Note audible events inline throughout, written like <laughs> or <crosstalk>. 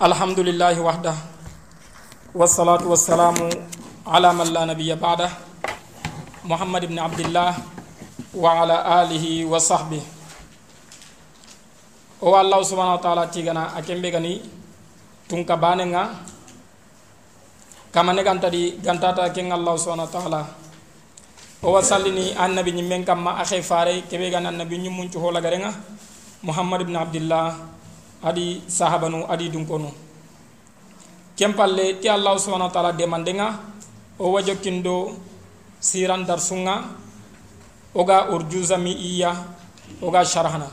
الحمد لله وحده والصلاة والسلام على من لا نبي بعده محمد بن عبد الله وعلى آله وصحبه o allahu subhanahu wa ta'ala tigana a kembe gani tun ka bane nga kama ne gantadi gantata ken allahu subhanahu wa ta'ala o wasallini annabi ñimmen kamma a xe fare kebe gani annabi ñimmuncu holagare nga muhammad ibn abdillah adi sahabanu adi dunkonu kempalle ti allahu subhanahu wa ta'ala demande nga o wajokindo siran darsunga oga urjuza mi iya oga sharhana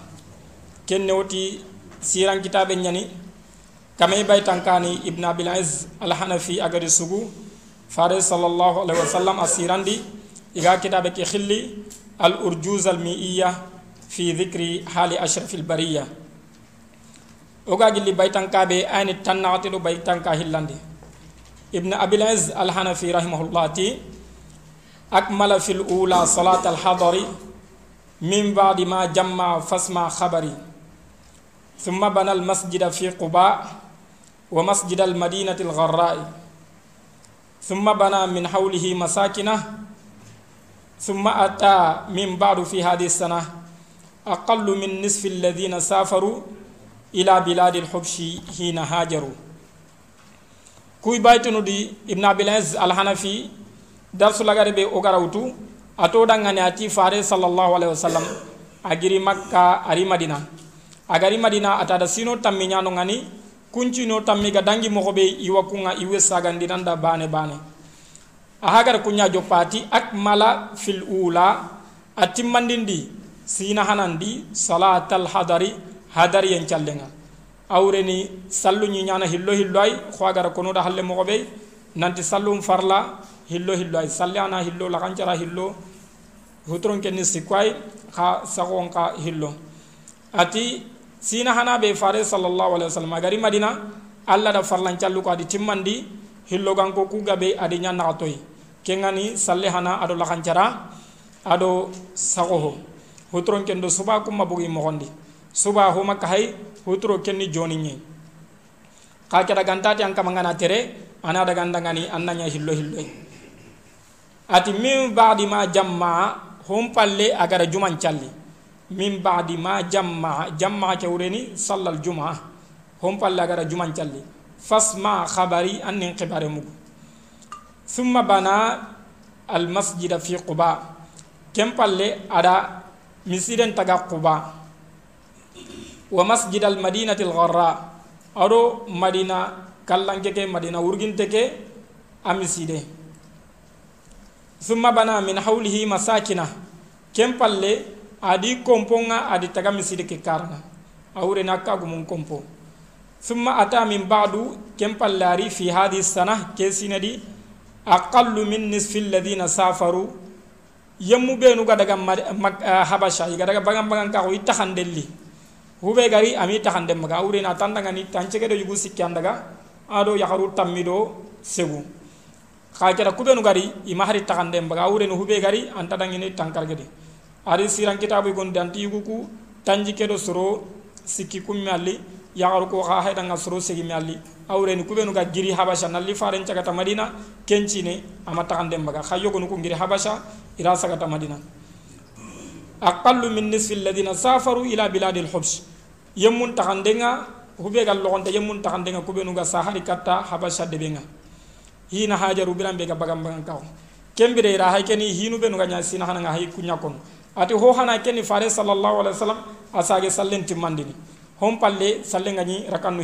kenne woti siran kitabe ñani kame bay tankani ibn abil az al hanafi agadi sugu fare sallallahu alaihi wasallam asirandi iga kitabe ke khilli al urjuz al mi'iyya fi dhikri hali ashraf al bariya oga gilli bay tankabe ayni tannati do bay tanka hillandi ibn abil az al hanafi rahimahullah ti akmala fil ula salat al hadari min ba'di ma jamma fasma khabari ثم بنى المسجد في قباء ومسجد المدينة الغراء ثم بنى من حوله مساكنه ثم أتى من بعد في هذه السنة أقل من نصف الذين سافروا ila biladi lhubshi hina hajaru. Kuy baytunuɗi ibne abilaz alhanafi darsulagare ɓe o garawtu a toɗangane ati fare sallllahu alayhi wa sallam a giri makka ari madina. A gari madina atada sino tammi ñano gani kuncino tammi ga dangi mogo ɓe iwa kunga iwe sagandinanda bane bane. A hagara kuña joppati akmala fil ula a timmandindi sina hanandi salatal hadari hadari yen callenga. Awreni sallu ñi ñana hillo hillo ay xoagara konoda halle mogo be nanti sallum farla hillo hillo ay salli ana hillo lakancara hillo. Hutron kenni sikway xa sagon ka hillo. Ati sina hana be fare sallallahu alaihi wasallam. Agari madina alla da farlan callu ko adi timmandi hillo ganko ku gabe adi nya na toy kengani salle hana ado kancara ado sagoho. Hutron kendo suba kuma bugi mogondi subaa huma kahay huturo kenni jooninye kake dagantaati an kama ngana tere ana dagandagani annanya hillo hilloy. Ati min badi ma jammaa hum palle agara juman calli min badi ma jammaa jammaa kewreni sallal jumaa hum palle agara juman calli fasma khabari annin kibare mugu. Summa bana almasjida fi quba. Ken palle ada misiden taga quba. Wa masjid al madinati al gharra. Ado madina kallanke ke madina wurginte ke amiside. Thumma bana min hawlihi masakina. Kem palle adi komponga adi taga misidi ke karna. Awure na kagu mun kompo. Thumma ata min ba'du kem pallari fi hadhihi sana ke sinadi aqallu min nisfi alladhina safaru. Yemmu benu ga daga habasha ga daga bagam bagam ka ko itakhandelli hube gari ami takhande maga awure na tandanga ni tancege do yugu daga ado yakaru tammido segu. Khajara kubenu gari ima hari takhande maga awure no hube gari anta dangini tankargede ari siran kitabu gon danti yuguku tanji kedo soro sikki kummi alli yagaru ko ha hayda nga soro segi mi alli awreni kubenu ga giri habasha nalli faren cagata madina kencine ama taxande mbaga xa yogonu ko giri habasha ira sagata madina. Aqallu min nisfi alladina safaru ila biladi lhubs yemmun taxandenga hube ga loxonte yemmun taxandenga kubenu ga sahari katta habasha debenga. Hina hajaru biran be ga bagam bagan kaw kembire ira hay keni hinu benu ga nya sina hananga hay kunya kono. Ati ho hana kenni fare sallallahu alaihi wasallam asage sallen timmandini. Hon palle sallen gani rakannu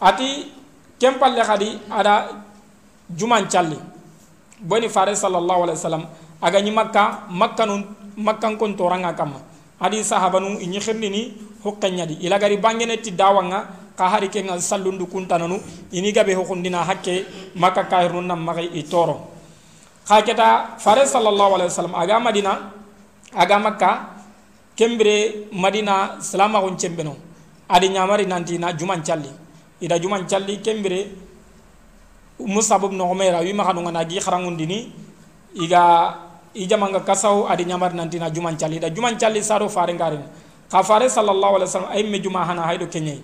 ati kem palle khadi ada juman challi boni fare sallallahu alaihi wasallam aga ni makka makka nun makkan kon toranga kama adi sahabanu hokkanyadi ila gari bangene ti dawanga ka hari ke ngal sallundu kuntananu ini gabe hokundina hakke makka kahirun nam magai itoro. Haketa fare sallallahu alaihi wasallam aga madina aga makka kembere madina salama gon cembeno. Adi nyamari nanti na juman calli ida juman calli kembere musab ibn umaira wi ma xanu ngana gi xarangundini iga ijamanga kasaw adi nyamari nanti na juman calli ida juman calli sado fare ngarin ka fare sallallahu alaihi wasallam ay me juma hana haydo kenye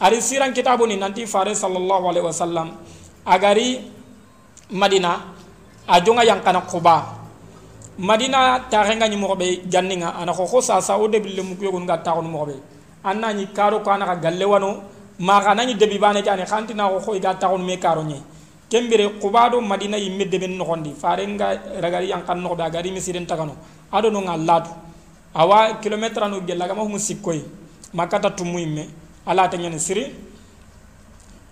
ari siran kitabu ni nanti fare sallallahu alaihi wasallam. Agari madina a jonga yang kana quba. Madina taxenga ñi moxoɓe janninga. Ana xoxo sasa o debille mu yogun ga taxonu moxoɓe anna ñi karo ko anaxa galle wano maxa nañi debi bane ke xoxo iga taxonu me karo ñe kembire quba do madina yimme deben noxondi farenga ragari yankan noxoɓe a gari misiren tagano. Aɗo nonga latu. Awa kilometre anu gellagama humu sikkoy makkata tummu yimme. Alata ñani siri.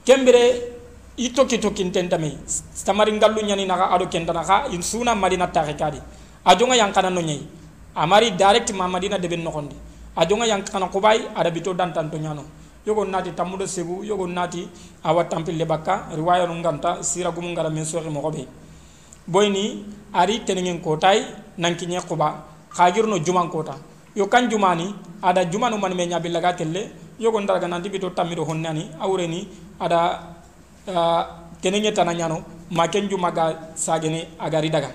Kembire i tokki tokkinten tame tamari ngallu ñani naxa aɗo kentana xa in suna madina taxe kadi. A jonga yankana no ñayi amari direct ma madina deben noxondi a jonga yankana xubay ada bito dantanto ñano yogon nati tammudo segu yogon nati awa tampille bakka riwaya nu nganta sira gumu ngara men soxi moxoɓe boyni ari tenengen kotay nankiñe xagirno juman kota. Yo kan jumani ada jumanu man me ñabillaga telle yogon daraga nanti bito tammido honnani awreni ada uh, ñano ma ken jumaga sagene agari daga.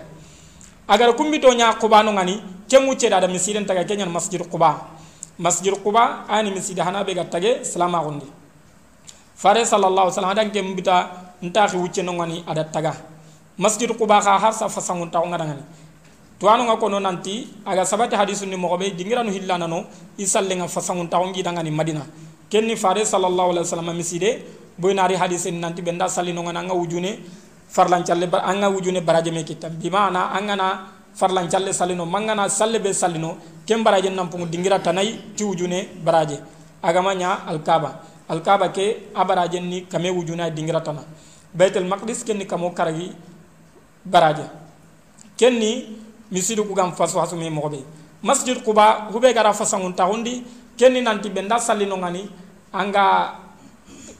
Agar kumbito nya quba no ngani kemu ceda da misiden taga kenyan masjid quba masjid quba ani misida hana be gattage salama gondi fare sallallahu alaihi wasallam dan kem bita ntaxi wucce no ngani ada taga masjid quba kha har sa fasangun taw ngada ngani to anu ngako no nanti aga sabati hadisu ni mogobe dingiranu hillana no isalle nga fasangun taw ngi dangani madina. Kenni fare sallallahu alaihi wasallam miside boynari hadisin nanti benda salino ngana nga wujune farlancalle anga wujune baraje me kitta bimana angana farlancalle salino mangana salle be salino ken baraje nampungu dingira tanayi ti wujune baraje. Agama nya alkaba alkaba ke abaraje ni kame wujuna dingira tana. Baitul maqdis kenni kamo karagi baraje. Kenni misidu ku gam fasu hasu me mobe masjid quba hube gara fasangun tahundi kenni nanti benda salino ngani anga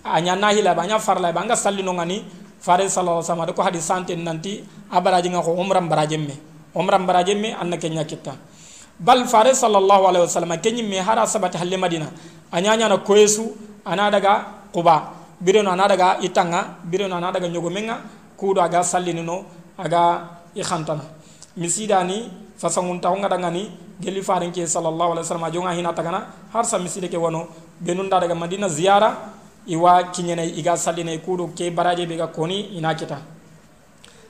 anya nahila banya farla banga salino ngani fare sallallahu alaihi wasallam ko hadi sante nanti abaraji nga ko umram baraje me umram baraje me anna kenya kitta. Bal fare sallallahu alaihi wasallam kenyi me hara sabati halle madina. Anyanya na koyesu ana daga quba. Bireno ana daga itanga bireno ana daga nyogo menga kudo aga sallinino aga ikhantana misidani fasangun taw ngada ngani geli farin ke sallallahu alaihi wasallam jonga hina tagana har sa miside ke wono. Benunda daga madina ziyara iwa kiñene iga salline kuɗo ke baraje ɓe ga koni ina kita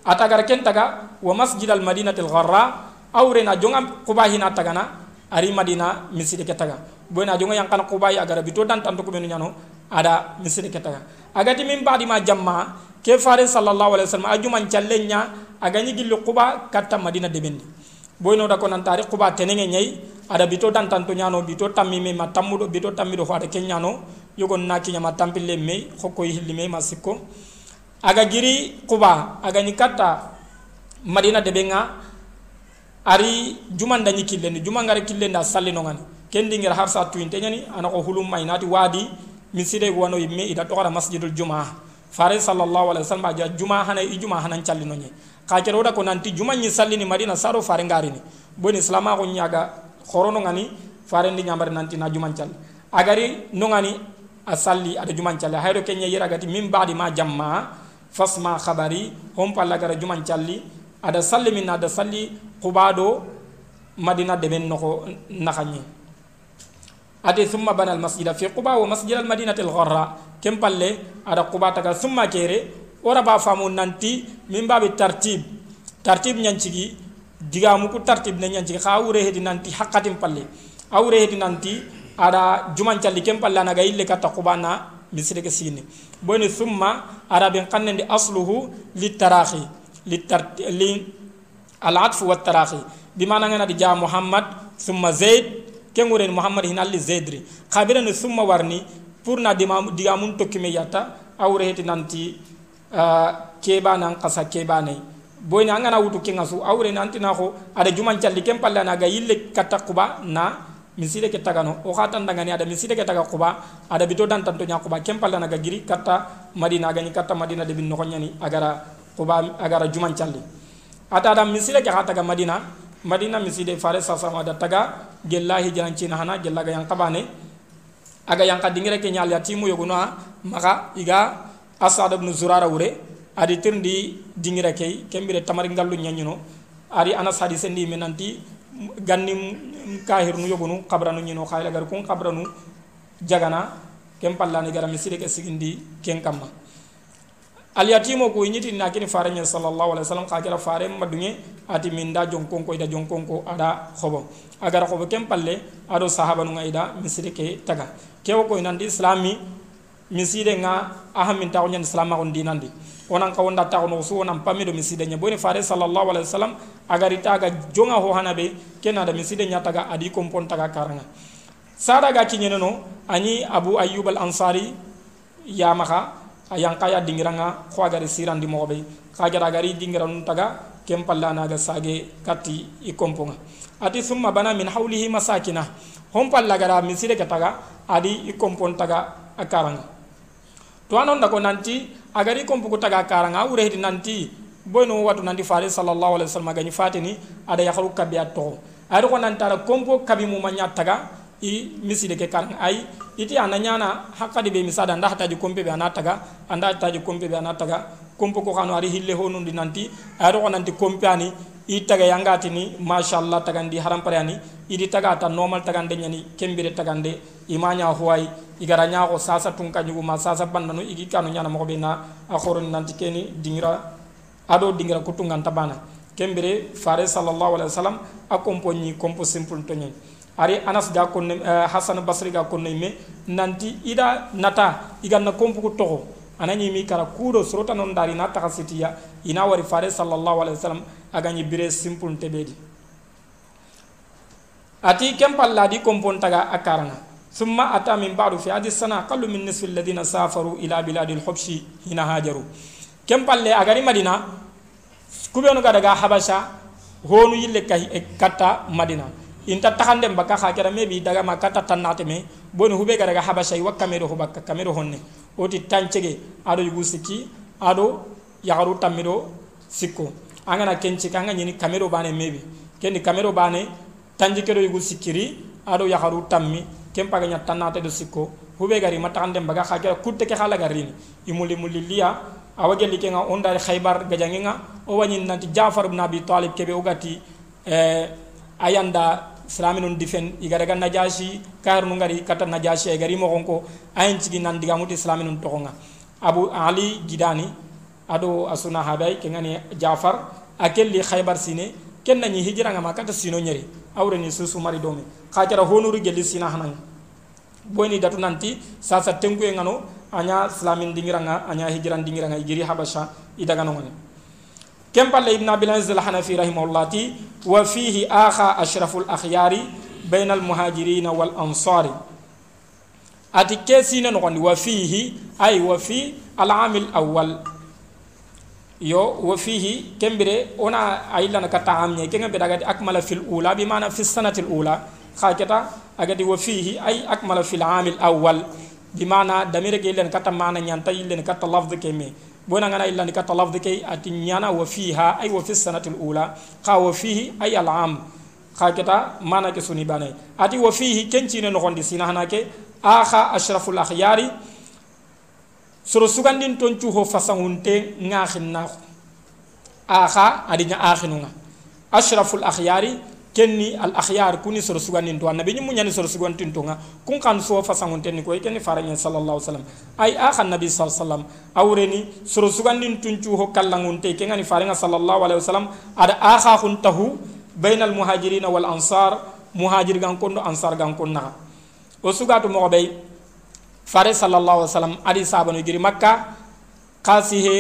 atagar ken taga wa masjid al madinati lgarra awrena jonga kuba hina tagana ari madina miside ke taga. Boyna jonga yankana kuba agara bito dantanto ko ɓenu ñano ada miside ke taga agati min badima jamma ke fare sallallahu alaihi wasallam ajuman challe nya agani gilli kuba katta madina debendi. Boyno da ko nantari kuba tenenge nyai ada bito dantanto ñano bito tammime ma tammuɗo bito tammiɗo ho ada keñano yogon na hokkoy hilli mey ma aga giri quba agani katta madina deɓe nga ari juman dañi killendi juma ngara killendi a sallinogani kendingir har sa tuyinte ñani ana ko hulum may nati waadi min side wano yimme ida toxara masjidul juma fare sallallahu alaihi wasallam aja juma hana i juma hanan callino ñe xa kere woda ko nanti juma ñi sallini madina saro fare ngarini boni islama ko ñaga xorono ngani fare ndi ñambari nanti na juman calli agari nongani a salli ada jumancalli hayro kenya yiragati min badi ma jamma fasma khabari hom palla gara jumancalli ada salli min ada salli qubado madina deben noko nakhanyi ade thumma bana al masjida. Fi quba wa masjid al madinati al gharra. Kem palle ada quba taga thumma kere. Ora ba famu nanti min babi tartib. Tartib nyancigi diga mu ku tartib ne nyancigi. Khawure hedi nanti hakatim palle. Awre hedi nanti ada juman calli. Kem palla naga ille katta qubana misire ke sini boni summa arabin qannandi asluhu li taraxi li tar li al atfu wa taraxi bimananganaɗi ja mouhammad summa zeyd kengureni mouhammad hin alli zeydri kabirani summa warni pour na diga mum tokkime yatta awre heti nanti ah, keɓanan kasa keɓanayi boyni angana wutu kenga su awre nantina ko aɗa juman calli ken palle anaga yille katta kuɓa na miside ke tagano o khatan dangani ada miside ke taga kuba ada bito dan tanto kuba. Kempal dan aga giri kata madina gani kata madina de bin no nyani agara kuba agara juman challi ata ada miside ke khata madina madina miside fare sa sama ada taga gellahi jalan cina hana gella ga yang kabane aga yang kadingire ke nyal yatimu yoguno maka iga asad ibn zurara ure adi tirndi dingira kay kembire tamari ngallu nyanyuno ari anas hadise ndi menanti ganni kahir nu yogunu qabranu ñino xayla gar kun qabranu jagana ken pallani gara misiri ke sigindi ken kamma. Alyatimo ko ñiti na kini fare ñe sallallahu alaihi wasallam ka fare madunge ati min da jonkonko ida jonkonko ada khobo. Agara khobo ken palle ado sahaba nu ida misiri ke taga. Kewo ko nandi islami miside nga ahamin taw ñen islam ko dinandi onan ka wonda taw no su onan pamido miside nya. Boni fare sallallahu alaihi wasallam agari taga jonga ho hanabe kenada miside nya taga adi kompon taga karanga. Sada ga kinyene no ani abu ayyub al ansari ya maka ayang kaya dingiranga ko agari sirandi mo be kagara gari dingiran taga kem pallana ga sage katti i komponga. Ati summa bana min hawlihi masakina. Hom palla gara miside ka taga adi i kompon taga akaranga to anon ko nanti agari kompu taga karanga wure nanti. Boyno watu nanti fare sallallahu alaihi wasallam gani fatini ada ya khalu kabiya to ay ko nantara kompo kabi mu manya taga i miside ke karanga ay iti ananyana hakadi be misada nda hataji kompe be anataga anda hataji kompe be anataga kompo ko kanu ari hille honundi nanti ay ko nanti kompe ani i taga yangati ni mashallah tagandi haram pare ani. Idi taga ta normal tagande nyani kembire tagande imanya huwai igara sasa tunka ñuguma sasa bandanu igi kanu ɓe na a xoroni nanti keni dingira ado dingira ku tunganta bana kembere fare sallallahu alaihi wasallam a kompo simple to ñi ari anas ga konne uh, hasan basri ga konne me nanti ida nata iganna kompo ku toxo anani mi kara kudo sorota non dari na taxa sitiya ina wari fare sallallahu alaihi wasallam aga ñi bire simple tebedi. Ati kempalla di kompon taga a karanga ثم أتى من بعد في هذه السنة قل من نصف الذين سافروا إلى بلاد الحبش هنا هاجروا كم قال لي أغاري مدينة كبيرون كدغا حبشا هونو يلي كتا مدينة inta taxandem baka xa kera mebi daga ma kata tannate me boni hube ga daga habasha yi wakkamero ho bakka kamero honne oti tancege ado yugu sikki ado yagaru tammido sikko angana kenci kanga nyini kamero bane mebi kendi kamero bane tanji kedo yugu sikkiri ado yagaru tammi kempaga nya tanate do sikko hube gari matande baga khagira kutte ke khala garini imuli muli liya awage like nga onda khaybar gajange nga o wani nanti jafar ibn abi talib kebe ugati eh ayanda islaminun difen igara ga najashi kar nu ngari kata najashi gari mo gonko ayin cigi nan diga muti islaminun to nga. Abu ali gidani ado asuna habay ke ngani jafar akelli khaybar sine kenna ni hijra nga makata sino nyeri awre ni susu mari domi khajara honuru gelli sina hanan boni datu nanti sasa tengu e ngano anya islamin dingiranga anya hijran dingiranga igiri habasha idaga no ngani kem palle ibn abil aziz al hanafi rahimahullah ti wa fihi akha ashraful akhyari bayna al muhajirin wal ansari ati kesina no wa fihi ay wa fi al amil awwal yo wa fihi kembire ona ayilla ka ta'am ne kenga bedaga akmala fil ula bi mana fi sanati al ula khaketa agati wa fihi ay akmala fil amil awwal bi mana damire ge len kata mana nyanta yillen kata lafdh ke me bona ngana illa ni kata lafdh ke ati nyana wa fiha ay wa fi sanati al ula kha wa fihi ay al am khaketa mana ke suni banay ati wa fihi kenci ne no gondi sina hanake akha ashraful akhyari soro sugandin ton cuho fasangunte ngaxin na akha adinya akhinunga ashraful akhyari kenni al akhyar kuni soro sugandin to annabi nyimu nyani soro sugandin to nga kun kan so fasangunte ni ko kenni faranya sallallahu alaihi wasallam ay akha nabi sallallahu alaihi wasallam awreni soro sugandin tun cuho kallangunte kengani faranga sallallahu alaihi wasallam ada akha hun tahu bainal muhajirin wal ansar muhajir gan kondo ansar gan konna o sugatu mo bay fare sallallahu alaihi wasallam adi sabanu giri makka kasi he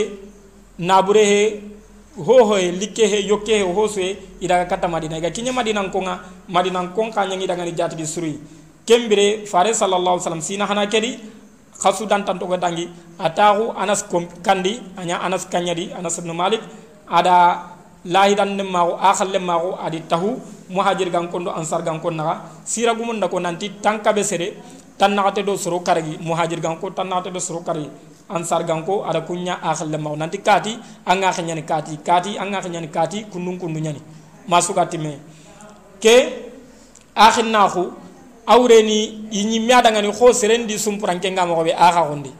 nabure he ho ho he likke he yokke he ho so ida kata madina ga kinya madina konga madina kon ka nyangi daga ni jati suri kembire fare sallallahu alaihi wasallam sina hana kedi khasu dan tanto ga dangi atahu anas kom kandi anya anas kanyadi anas ibn malik. Ada lahi dan ne mago akhal le adi tahu muhajir gan kondo ansar gan konna sira gumun ko nanti tanka be sere tan naxate do soro karagi muhajir ganko tan naxate do soro kari ansar ganko ada kunya akhal maw nanti kati anga khanyani kati. Kati anga khanyani kati kundung kundu nyani masuka time ke akhin nahu awreni yinyi miada ngani kho serendi sumpuranke ngamo be akha gondi.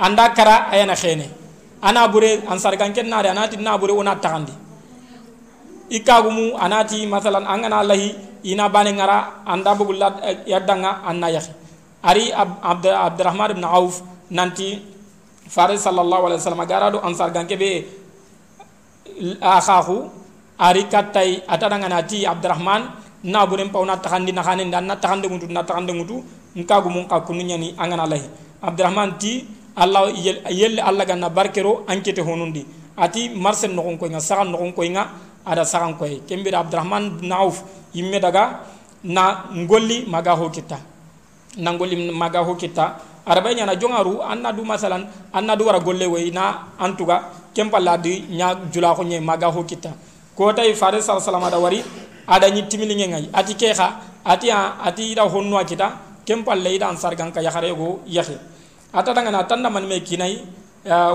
Anda kara ayana khene. Ana bure ansar ganken nare anati na bure ona takandi ikagumu anati masalan angana lahi ina bane ngara anda bugulat yadanga anna yahi ari abdurrahman ibn auf nanti fare sallallahu alaihi wasallam garado ansar ganke be akhahu ari katai atadanga nati abdurrahman na buren pawna takhandi na khanen dan na takhande mutu na takhande mutu nkagu mun ka ni angana lahi abdurrahman ti allah yelle allah ganna barkero ankete honundi. Ati marsen no ko nga sagan no ko nga ada sagan ko kembira abdurrahman bin auf yimme daga na ngolli maga ho kita na ngolli maga ho kita. Araba nyana jongaru anna du masalan anna du wara golle we na antuga kempalla di nya jula ko nye maga ho ko tay fare sallallahu alaihi wari ada nyi timili ngai. Ati kexa ati ati ida honno kita kempalle ida ansar ganka yakhare go yakhi ata daga na tanda man me kinai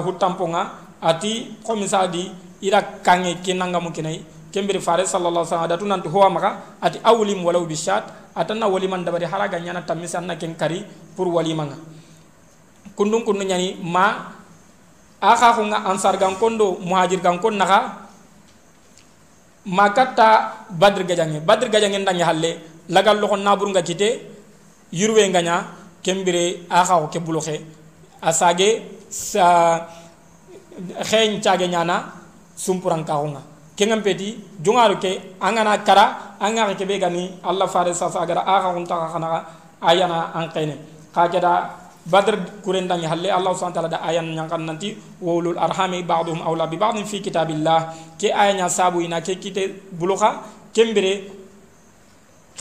hutamponga ati komisa di ira kange kinanga mukinai kembiri fare sallallahu alaihi wasallam nanti huwa maka ati awlim walau bishat atanna waliman dabari haraga nyana tamisa na ken kari pour walimanga. Kundun kundun nyani ma aka ko nga ansar gan kondo muhajir gan kon naka makata badr gajange. Badr gajange ndangi halle lagal lo nabur nga kite yurwe nganya kembire aka ko asage sa xeeñ caage ñana sumpuran kaxunga kengam peti jungaru ke angana kara anga ke be gani allah fare sa sa gara aga unta khana ayana an qene ka keda badr kuren dangi halle allah subhanahu wa ta'ala da ayan nyangkan nanti wulul arhami ba'dhum awla bi ba'd fi kitabillah. Ke ayanya sabu ina ke kite buluka kembere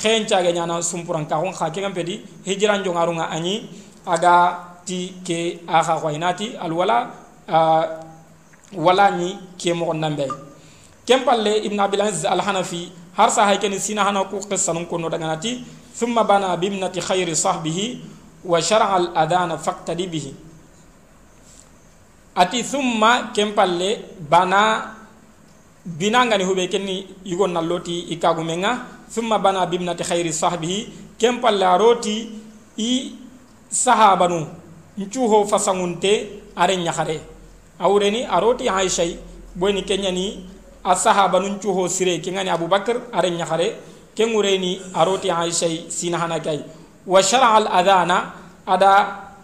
xeeñ caage ñana sumpuran kaxun xa kengam peti hijran jungaru nga ani aga ti ke aga khoinati alwala wala ni ke mo nambe ken palle ibne abilaziz alhanafi har sa hay kene sina hana ku qissa nun konno daganati thumma bana bimnati hayri sahbihi wa shar'a al adana faktadi bihi. Ati thumma ken palle bana binangani huɓe kenni yugon nalloti i kagumen ga thumma bana bimnati hayri sahbihi ken palle a roti i sahaba nu ncuho fasangunte are ñahare awreni a roti hayshay boyni keñani a sahaba nun cuho sire ke ngani abubakar are nyakhare ke ngureni aroti aisha sina hana kai. Wa shar'a al adana ada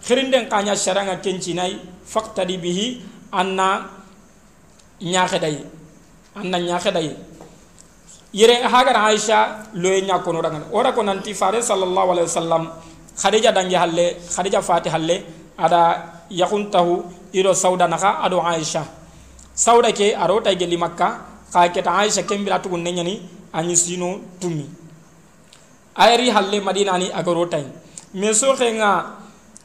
khirinden kanya sharanga kencinai faqtadi bihi anna nyakhedai anna nyakhedai yere hagar aisha loye nyakono dangan ora ko nanti fare sallallahu alaihi wasallam khadija dangi halle khadija fati halle ada yakuntahu iro sauda naka ado aisha. Sauda ke aro tay geli makka ka keta aicha kembira tugun ne ñani añi sino tummi ayari halle madina ni agaro tay mais so xenga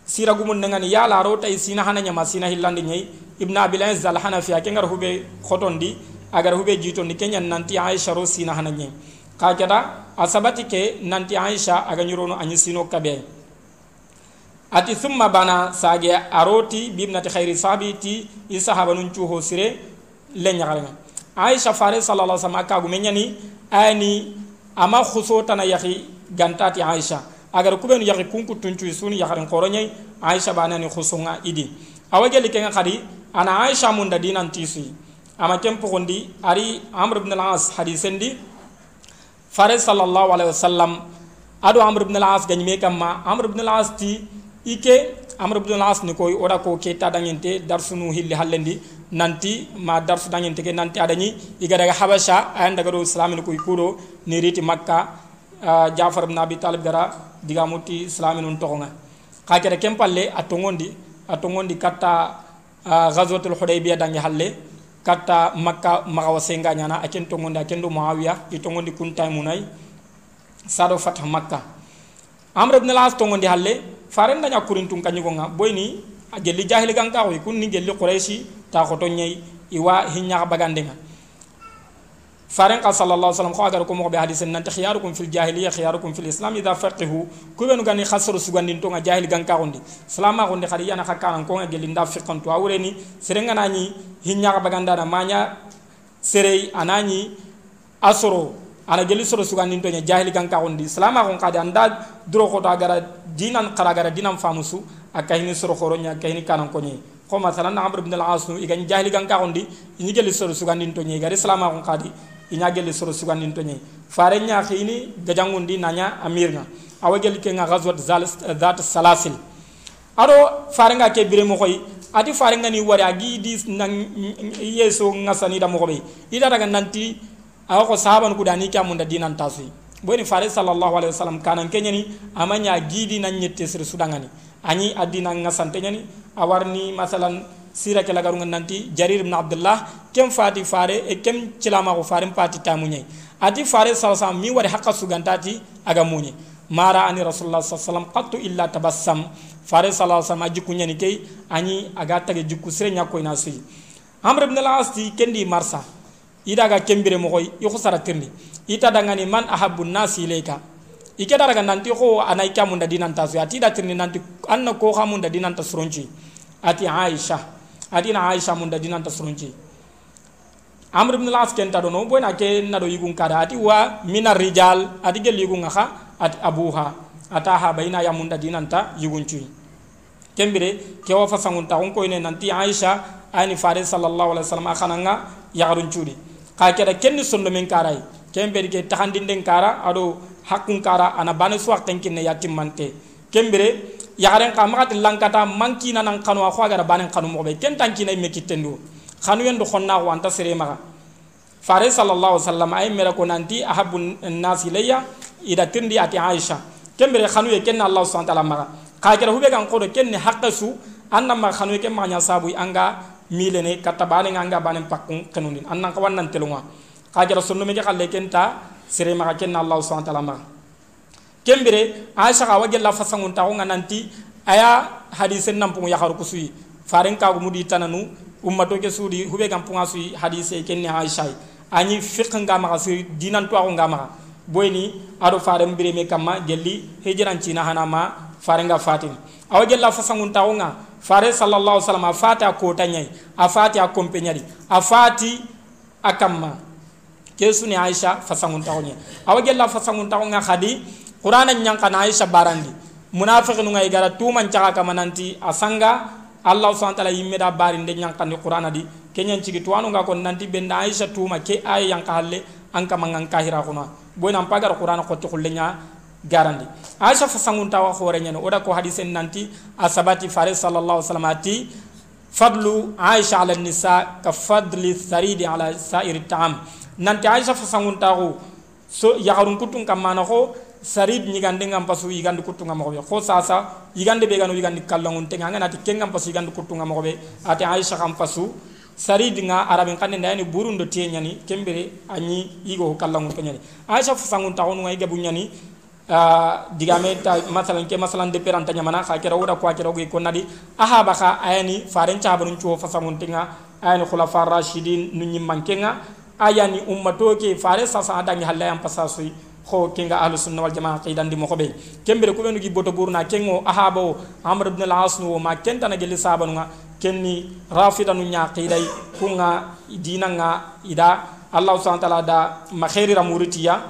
siragumun nengani yalaro tay sina hana ñama sina hillandi ñayi ibna abilais al hanafiya ke ngar huɓe xotondi agara huɓe jitondi ke ñan nanti aicha ro sina hana ñayi ka keta a sabati ke nanti aicha aga ñurono añi sino kaɓe ay ati summa bana sage aroti bibnati hayri sabi ti i sahaba nun cuho sire le ñaxarenga aisha fare sallallahu alaihi wasallam kagu menyani ani ama khuso tana yahi gantati aisha. Agar kubenu yahi kunku tuncu suni yaxaren qoroñay aisha banani khusonga idi. Awa geli kenga khadi ana aisha mun da dinan tisi ama kem pogondi ari amr ibn al-as hadisendi fare sallallahu alaihi wasallam ado amr ibn al-as gañime kamma amr ibn al-as ti ike amr ibn al-as ni koy ora ko ke ta dangente darsunu hilli hallendi nanti ma darsu dangente ke nanti adani iga daga habasha ayan daga do islamin koy kuro ni riti makka jafar ibn abi talib gara diga muti islamin on tokonga. Ka kere kempalle atongondi atongondi katta uh, ghazwatul hudaybiyah dangi halle katta makka magawa senga nyana aken tongondi aken do muawiya itongondi kuntay munay sado fatah makka amr ibn al-as tongondi halle faren da nyakurin tun kanyi gonga boyni a gelli jahili gan ka hoy kun ni gelli quraishi ta khoto nyai iwa hinya bagandenga faren ka sallallahu alaihi wasallam ko agar ko mo be hadisen nan khiyarukum fil jahiliya khiyarukum fil islam idha faqihu ku benu gani khasru sugandin to nga jahil gan ka gondi salama gondi khadi yana khakkan ko nga gelli nda fiqan to awreni serenga nani hinya baganda na manya serei anani asoro ana gelli soro sugandin to nya jahil gan ka gondi salama gon kadi anda duro ko agara dinan qaragara dinan famusu akahini soro khoronya akahini kanan ko nyi ko masalan amr ibn al-as nu igan jahil gan ka gondi ni gelli soro sugandin to nya gari salama gon kadi inya gelli soro sugandin to nya fare nya khini nanya amirna awa gel ke nga ghazwat zat salasil. Ado farenga ke bire mo koy ati farenga ni wari agi di nang yeso ngasani da mo koy ida daga nanti awa ko sahaban ku dani kya mun da dinan tasui boni fare sallallahu alaihi wasallam kanan kenyani amanya gidi nan nyette sir sudangani ani adina ngasante nyani awarni masalan sira ke lagaru nanti jarir ibn abdullah kem fati fare e kem cilama ko fare pati tamunye. Ati fare wasallam mi wari hakka sugantati aga mara ani rasulullah sallallahu alaihi wasallam qattu illa tabassam. Fare sallallahu alaihi ajikku nyani kay ani aga tage jikku sire nyako ina suyi amr ibn al-as kendi marsa. Ida ga kembire mo koy i khusara tirni. Ita dangani man ahabbu nasi ilayka ike daraga nanti ko anai kamunda dinanta su ati da tirni nanti anna ko khamunda dinanta surunci ati aisha. Ati na aisha munda dinanta surunci amr ibn al-as kenta do no boyna ke na do yigun kada. Ati wa min rijal. Ati gel yigun kha ati abuha. Ataha bayna ya munda dinanta yugunci kembire ke wa fasangun ta ko ne nanti aisha ani fare sallallahu alaihi wasallam akhananga yagarun cudi ka keda kenni sondo men karay kembere ke tahandinden kara ado hakkun kara ana bane suwa tenkinne yatimmante kembere yagaren ka magati lankata mankina nan kanu a khwaga bane kanu mo be ken tankina me kitendo khanu yendo khonna ko anta sere maga. Fare sallallahu alaihi wasallam ay mera ko nanti ahabbu nas ilayya ida tindi ati aisha. Kembere khanu ye ken allah subhanahu wa ta'ala maga. Ka kera hube kan ko do ken ni haqqasu anna ma khanu ye ken ma nya sabu anga milene katta bane nga bane pakkun kanundin annan ka wannan telunga. Ka jara sunno me khalle kenta sere ma ken allah subhanahu wa ta'ala ma. Kembere aisha ka wajalla nanti aya hadisen nam pungu yakharu kusui. Faren ka mudi tananu ummato ke sudi hube kam punga sui hadise ken ni aisha ani fiqh nga ma sui dinan to nga ma boyni ado faren bire me gelli cina hana ma farenga fatin. Awajalla fasangun ta nga fare sallallahu alaihi wasallam afati akota nyai afati akompe nyari afati akamma kesu ni aisha fasangun tawnya awagella fasangun tawnga khadi qur'ana nyanka na aisha barandi. Munafiqun ngai gara tuman caka kamananti asanga allah subhanahu wa ta'ala yimme bari nyanka ni qur'ana di. Kenyan cigi tuwanu nga kon nanti benda aisha tuma ke ay yang halle anka mangan kahira kuna. Boyna pagar qur'ana ko to kullenya garandi. Aisha fasangun tawa hore nyane oda ko hadisen nanti asabati fare sallallahu alaihi wasallam fadlu aisha ala nisa ka fadli tharidi ala sa'ir ta'am nanti aisha fasangun tawo so yaharun kutun kamana ko sarid ñigande ngam pasu yigande kuttunga mogoɓe ko sasa yigande ɓe gano yigandi kallangun tenga nganati kengam pasu yigande kuttunga mogoɓe ati aisha kam pasu sarid nga arabin kande ndayani burundo tiye ñani kembere añi kallangun ke ñani aisha fasangun tawo nunga igabu ñani Uh, digame ta masalan ke masalan de peranta nyamana kha kera wura kwa kera ko nadi. Aha baka ayani faren cha banun chuo fasamun tinga ayani khulafa rashidin nunyi mankenga ayani ummato ke fare sasa adangi halle am pasasui kho kinga ahlus sunna wal jamaa qidan di mokobe kembere ko benu gi boto burna kengo aha bo amr ibn al-as no ma kenta na geli sabanunga kenni rafidanu nya qidai kunga dinanga ida allah subhanahu ta'ala da ma khairi ramuritiya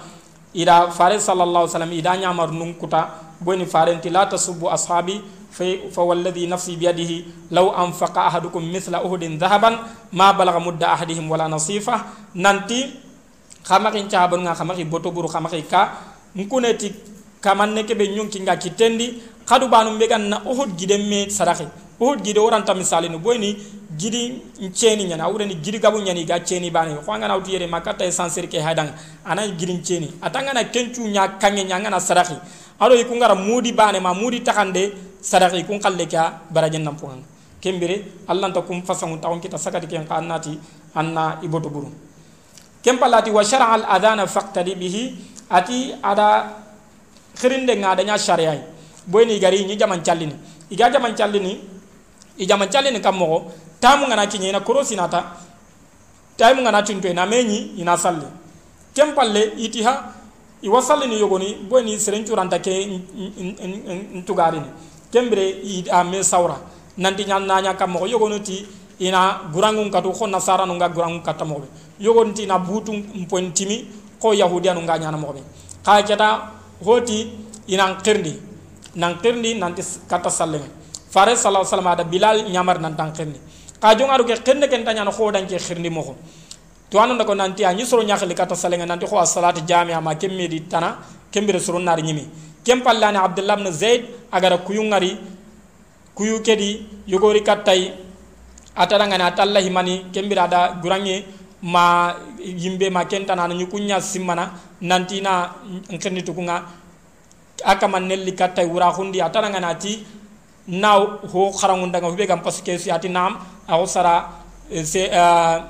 ida fare sallallahu alaihi wasallam ida nyamar nun kuta boni farenti la tasubbu ashabi fa walladhi nafsi biyadihi law anfaqa ahadukum mithla uhudin dhahaban ma balagha mudda ahadihim wala nasifa. Nanti khamaki chahabon nga khamaki boto buru khamaki ka nkuneti kamanne kebe nyunki nga kitendi kadu banu mbegan na uhud gidemme sadaqi uhud gide waranta misali no boyni gidi nceni nyana awreni gidi gabu nyani ga ceni bani. Ko ngana awti yere makata essentiel ke hadang ana gidi ceni atanga na kencu nya kange nyanga na sadaqi alo yiku ngara mudi bane ma mudi takande sadaqi kun kalle ka barajen nam puang kembere allah ta kum fasangu tawon kita sakati ken kannati anna iboto buru kempalati wa shar'a al adana faqtadi bihi ati ada khirinde ngada nya syariah boyni gari ni jaman callini iga jaman callini i jaman callini kam mogo tamu ngana kiñe ina korosi nata tamu ngana tinto ina meñi ina kem palle iti ha iwa sallini yogoni boyni seren curanta ke ntugarini kembire i a me sawra nanti ñan naña kam ti ina gurangun katu ko nasara nunga gurangun katta mogo. Yogoni ti ina butu mpon timi ko yahudiya nunga ñana mogo. Ka keta hoti ina qirndi nan qirndi nanti katta sallenge fare sallallahu alaihi wasallam bilal nyamar nan tan xirni ka jonga ke xirne ken tanya no dan ke xirni mo to anan ko nanti anyi soro nyakhli kata salenga nanti ko as-salati jami'a ma kemme di tana kembere soro nar nyimi kem pallani abdullah ibn zaid agara kuyu ngari kuyu kedi yogori kattay atara ngani atalla himani kembira da ma yimbe ma kentana na nyukunya simmana nantina nkerni tukunga akama nelli kattay wura hundi atara ngani ati na ho kharangundanga hube gam paske si ati nam aho sara eh, se uh,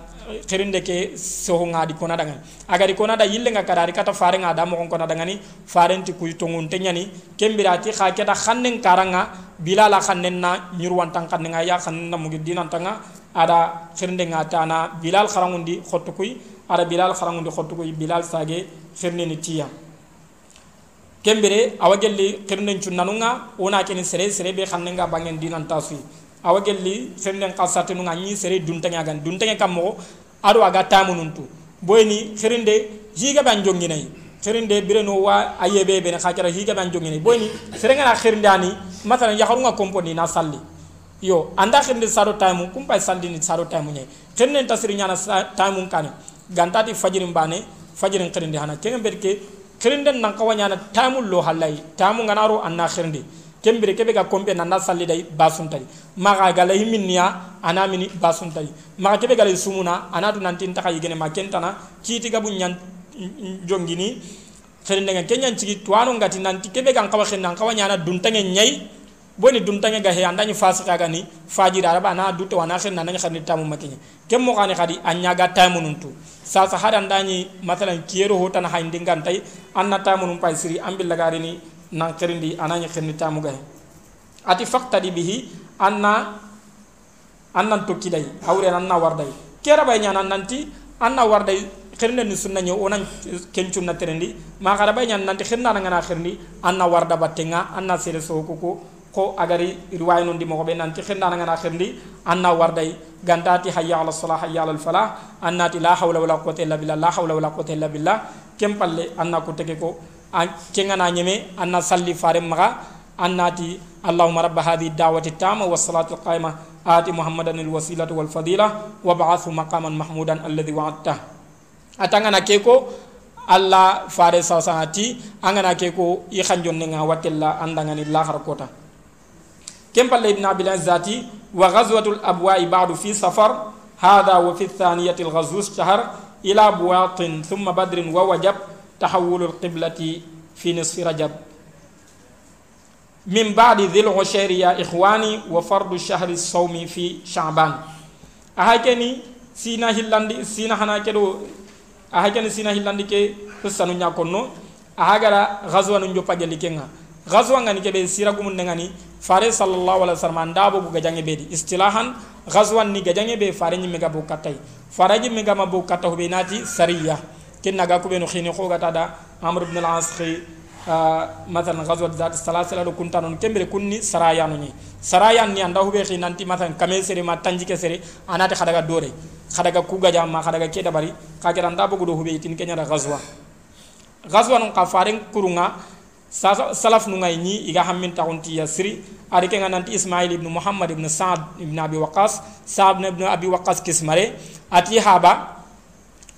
khirinde ke soho ngadi kona dangan agari kona da yille nga kadari kata fare nga da mo kona dangani fare nti kuy tongun tenyani kembirati kha keta khannen karanga bilala khannen na nyurwan tang khannen nga ya khannen na mugi dinan tanga ada khirinde nga tana bilal kharangundi khottu kuy ada bilal kharangundi khottu kuy bilal sage khirne ni tiya. Kembere awagelli khirnden cunnanunga ona keni sere sere be khannen nga bangen dinan tasui awa gelli senden qasatinu nga ñi sere duntange gan duntange kam mo ado aga tamununtu boyni xerinde higa ban jonginay xerinde bireno wa ayebe ben khakara higa ban jonginay boyni sere ngana xerinde ani masalan nga komponi na salli. Yo anda xerinde saro taimu kum pay salli ni saro taimu ñay xerinde tasiri ñana taimu kane gantati fajirin bane fajirin xerinde hana. Kenga berke xerinde nan kawanyana taimu lo halay taimu nganaro anna xerinde kembire kebe ga kombe nanda salli dai basun tari maga gala himinniya ana mini basun tari maga kebe gala sumuna ana tu nanti ntaka yigene ma kentana kiti ga bunyan jongini xerinde nga kenyan cigi tuano ngati nanti kebe ga kawa xenna kawa nyana duntange nyai boni duntange ga he andani fasika ga ni fajira araba na dute wana xenna nanya xarni tamu makinye kem mo xani xadi anya ga tamu nuntu. Sa sa hada ndani masalan kiyero hotana haindingan tay anna tamu num pay siri ambil lagarini nan kerindi ananya kenni tamu gay ati di bihi anna annan tokkiday awre anna warday kera bay nyana nanti anna warday xirne ni sunna nyo onan kencu na terendi ma xara bay nyana nanti xirna na ngana xirni anna warda batenga anna sere so ko ko agari riwaya non di mo be nanti xirna na ngana xirni anna warday gandati hayya ala salah hayya ala falah annati la hawla wala quwwata illa billah la hawla wala quwwata illa billah. Kempalle anna ko tege ko كنا نيمي أن نصلي فارم مغا أن ناتي اللهم رب هذه الدعوة التامة والصلاة القائمة آتي محمدا الوسيلة والفضيلة وابعث مقاما محمودا الذي وعدته أتانا كيكو الله فارس ساتي أنا كيكو يخنجون نغا واتلا أندغني الله ركوتا كم بل ابن عبد العزاتي وغزوة الأبواء بعد في سفر هذا وفي الثانية الغزو الشهر إلى بواط ثم بدر ووجب tahawulul qiblati fi nisfi rajab min ba'di dhil ushayri ya ikhwani wa fardu shahri sawmi fi sha'ban ahakeni sina hilandi, sina hana kedo ahakeni sina hilandi ke sanu nyakonno ahagara ghazwa nu jopageli kenga ghazwa ngani kebe sira gumun ngani fare sallallahu alaihi gajange bedi istilahan ghazwan ni gajange be fare nyi mega bu katay faraji mega mabu katahu be nati sariya ken naga ko beno khini khoga tada amr ibn al-as khi مثلا غزوه ذات السلاسل لو كنت نون كمبر كوني سرايا نوني سرايا ني اندا هو بخي نانتي مثلا كامل سري ما تانجي كسري انا تي خداغا دوري خداغا كوغا جاما خداغا كيدا بري كاجرا ندا بوغو دو هو بيتين كنيا غزوه غزوه نون قفارين كورونغا salaf nu ngay ñi iga hammin taxunti yasri ari ke nga nanti ismail ibnu muhammad ibnu saad ibnu abi waqas saad ibnu abi waqas kismare ati haba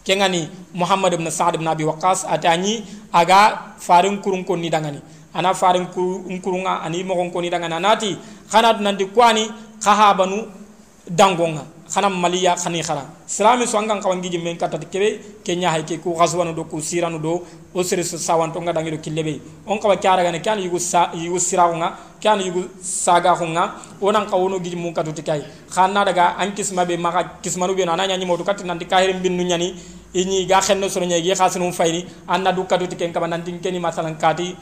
kengani muhammad ibn sa'd ibn abi waqas atani aga farin kurun ko ni dangani. Ana farin kurunga ani mo ko ni dangana nati khana nandi kwani khahabanu dangonga khana maliya khani khara. Salami so angan kawangi jimen kata kebe kenya hay ke ko ghazwanu do ko siranu do o sere so sawanto nga dangi do killebe. On kawa kyara gane kan yugo sa yugo kan yugo saga hunga onan kawono giji mun katu tikai khana daga an kisma be maka kismanu be nanya nyi modu kat nanti kahirim bin nyani iñi ga xenno soro ñay gi xasinum fayni anna du kadu tiken kaba nan tin keni masalan kati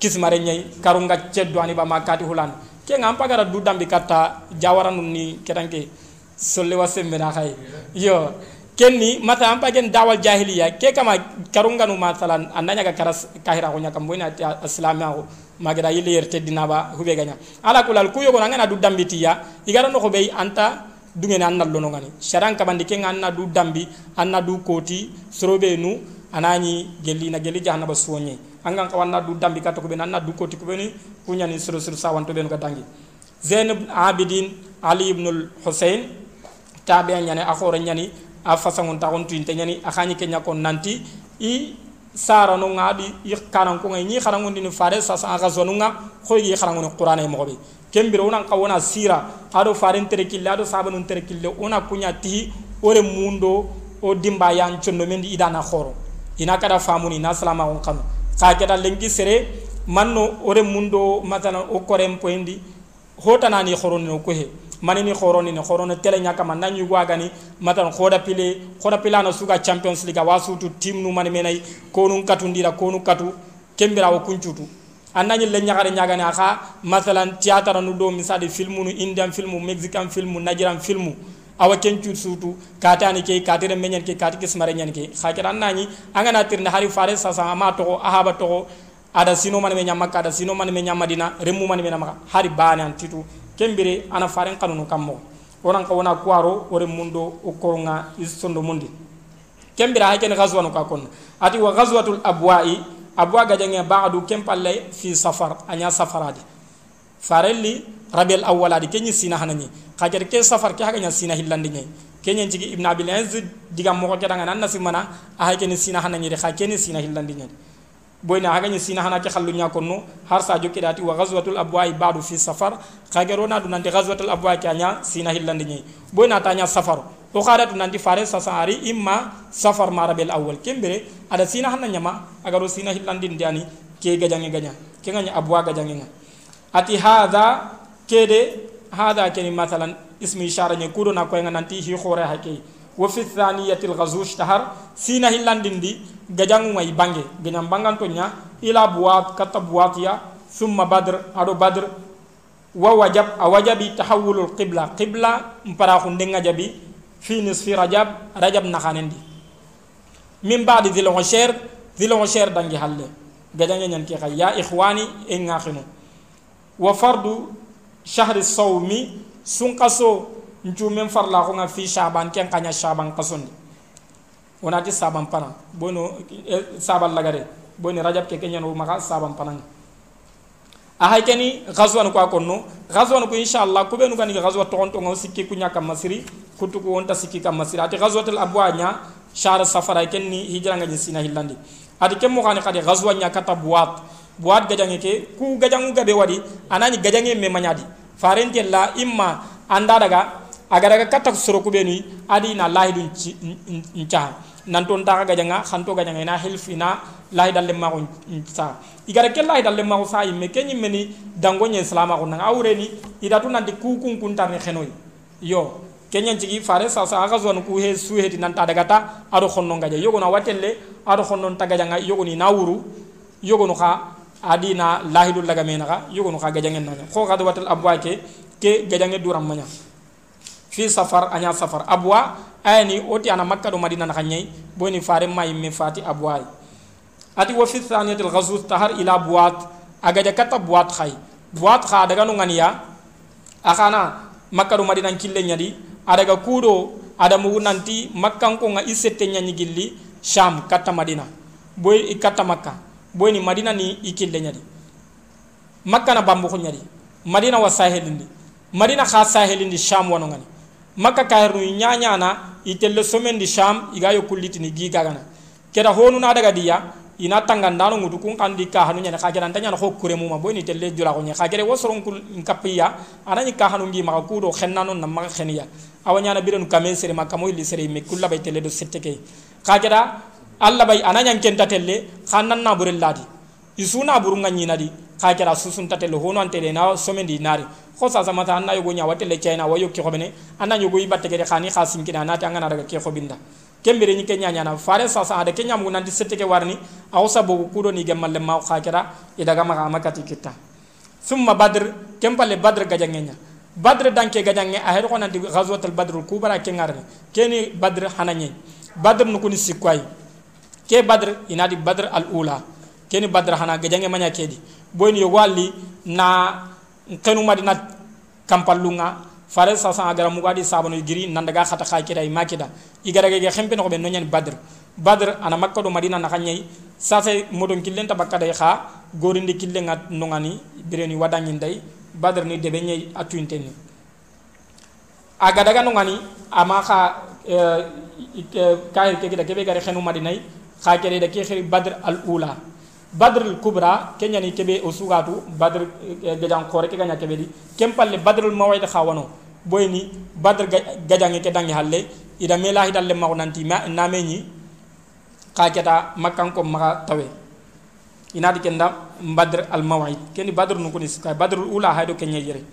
kismare ñay karunga ceddo ani ba ma kati hulan. Ke ngam pagara du dambi katta jawaranu ni ketanke solle wasembe na khay yo kenni mata am pagen dawal jahiliya. Ke kama karunga nu masalan annanya ga karas kahira ko nyakam boina islamiya ko magada yille yer teddina ba hube ganya ala kulal ku yogo ngana du dambitiya igara no ko be anta dungene an nallono ngani. Sharan kabandi ke anna du dambi anna du koti sorobe nu anani gelli na gelli jahannaba suwonye angan kawanna du dambi kato ko ben anna du koti ko beni kunyani suru suru sawanto ben gadangi zain ibn abidin ali ibn husayn tabe nyane akhore nyani a fasangon ta on tuinte nyani akhani ke nyakon nanti i sara no ngadi kanan ko ngi xarangu ni fare sa sa ga zonunga ko yi xarangu ni qur'ana mo be kembira onan kawona sira ado faren tere kille ado sabanun tere kille ona kunya ti ore mundo o dimba yan chondo mendi idana khoro. Ina kada famuni na salama on kanu ka keda lengi sere manno ore mundo matana o korem poendi hotana ni khoro no ko he manini khoroni ni khorono tele nyaka man nanyu gwagani matan khoda pile khoda pila na suga champions league wasutu team nu mani menay konu katundira konu katu kembira o kunchutu annañi le ñagare ñagane aka masalan théâtre nu do misade filmu nu indian filmu mexican filmu najiran filmu awa kencu sutu katani ke katire menyen ke kati kismare nyen ke. Khakira annañi angana tirne hari fare sasa ma to ahaba to ada sino man me nyamaka ada sino man me nyamadina remu man me namaka hari bani antitu kembire ana faren kanunu kammo. Onan ka wona kuaro ore mundo o koronga isondo mundi. Kembira hakene ghazwanu ka kon ati wa ghazwatul abwa'i abwa gajange ba'du kempalle fi safar anya safaradi farelli rabiul awwaladi kenyi sina hanani kajar ke safar ke haganya sina hillandi nyai kenya jigi ibn abil aziz diga mo ko kedanga nan nasimana a hayken sina hanani de kha kenyi sina hillandi nyai boyna haganya sina hana ke khallu nya konno har sa jokki dati wa ghazwatul abwa'i ba'du fi safar kagero na du nanti ghazwatul abwa'i kanya sina hillandi nyai boyna tanya safar o khadatu nanti fare sasari imma safar marabil awwal kembere ada sina hanna nyama agaro sina hillandi ndiani ke gajangi ganya ke nganya abwa gajangi nga ati hadha kede hadha keni mathalan ismi ishara nye kudo na ko nanti hi khore hakei wa fi thaniyati al-ghazw ishtahar sina hillandindi gajangu mai bange. Ganyam banganto nya ila buwat kata buwatiya thumma badr ado badr wa wajab awajabi tahawul al-qibla qibla mpara khundenga jabi fi nisfi rajab rajab nakhanendi min ba'di dhil ushair dhil ushair dangi halle. Nyan ki ya ikhwani en ngakhinu wa fardu shahri sawmi sunqaso ncumen farla ko nga fi shaban ken kanya shaban kasondi wonati saban pana bono e, saban lagare. Boni rajab ke kenyan wo maka saban pana a hay keni ghazwan ko akonno ghazwan ko inshallah ko benu gani ghazwa to on to ngo sikki ku masiri kutu ko wonta sikki kam masiri ati ghazwatul abwanya shar safara kenni hijra nga sina hillandi. Ati kem mo khani khadi ghazwa nya kata buat buat gajange ke ku gajangu gabe wadi anani gajange me manyadi. Farenti la imma anda daga agara ga katak soro ku benu adi na lahi dun ncha nan ton ta ga janga khanto ga janga na hilfina lahi dalle ma ko sa igara ke lahi dalle ma ko sa imme kenyi meni dango nye salama ko nanga awreni idatu nan di ku kun kun tar ne khenoy yo kenyan jigi fare sa aga zon ku he su he nan ta daga ta ado khonno ga yogo na watelle ado khonno ta ga janga yogo ni na wuru yogo no kha adi na lahi dul laga mena ga yogo no kha ga jangen na ko ga watal abwa ke ke ga jangen duram manya. Fi safar anya safar. Abwa ayani oti ana makka do madina naka nyai boni fare may me fati abwa ati wa fi thaniyati al tahar ila buat aga ja kata buat khay buat kha daga no ngania akana makka do madina kille nyadi adaga kudo ada mu nanti makka ko nga isette nyanyi gilli sham kata madina boy kata makka boy ni madina ni ikille nyadi makka na bambu nyadi madina wa sahelindi madina kha sahelindi sham wono ngani makka kayru nyanya na itelle somen di sham iga yo kulliti ni giga gana keda honu na daga dia ina tanga ndano ngudu kun kandi ka hanu nyana kagera ndanya ho kure muma boy ni telle jula ko nya. Kagere wosoron kul kapiya anani ka hanu ngi maka kudo khennano na kheniya awanya na birenu kamen sere maka moy li sere me kulla bay tele do setteke. Kagera alla bay ananyan kenta telle khannan na burel ladi. Isuna burunga nyina di kagera susun tatelle hono antele na somendi nari. Ko sa sama ta anna yogo nya watele china wayo ki khobene anna yogo ibatte gere khani khasin kina nati angana daga ke khobinda. Kembere ni kenya nyana fare sa sa ada kenya mu nanti sette warni aw sabu kudo ni gemalle ma khakira idaga ma makati kitta summa badr kempale badr gajangenya badr danke gajange a nanti ghazwatul badr kubara ke ngarni. Keni badr hananye badr nu kuni sikwai. Ke badr inadi badr al ula keni badr hana gajange manya kedi boyni yo walli na kenu madina kampallunga fare sa sa agara mugadi sabano giri nandaga khata khakira i makida igara ge khempe no be no badr. Badr ana makka do madina na khanyai. Sa se modon killen tabakka day kha gorindi killen ngat nongani bireni wadanyi ndai badr ni deɓe attuinten ni. A gadaga no gani ama xa kahir kekida keɓe gari xenu madinayi xa keɗeda ke xeri badr al ula badr al kubra eh, ke ñani keɓe o sugatu badr gajan xoore ke gaña keɓe ɗi ken palle badrul mawayde xa wano. Boyni badr gajange ke dange halle ida melahidalle maxo nanti nameñi xa keta makkankom maxa tawe. Inadi kenda badr al mawid keni badr nu ko ni badr al ula haydo kenya yere.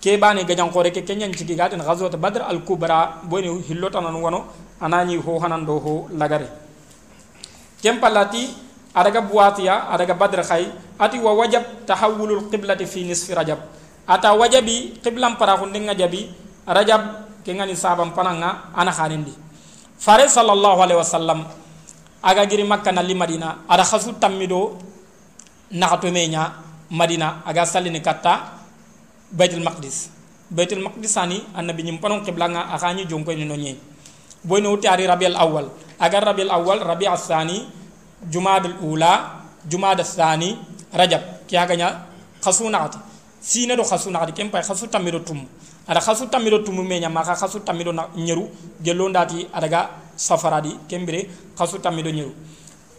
Ke bani gajan khore ke kenya cigi gaden ghazwat badr al kubra boyni hillota nan wono anani ho hanan do ho lagare. Kem palati adaga buatiya adaga badr khay ati wa wajab tahawulul qiblati fi nisfi rajab. Ata wajabi qiblam para ko ndinga jabi rajab ke ngani sabam pananga ana khanindi fare sallallahu alaihi wasallam aga giri makka na li madina ada khasu tamido nakato menya madina aga salini katta baitul maqdis. Baitul maqdis ani annabi nyim panon qibla nga akani jonko ni no boy no tiari rabiul awal agar rabiul awal rabi asani jumadul ula jumada thani rajab. Ki haganya khasuna ati sine do khasuna ati kempa khasu tamido tum ada khasu tamido tum me nya maka khasu tamido na nyeru gelo ndati adaga safaradi kembere khasu tamido nyeru.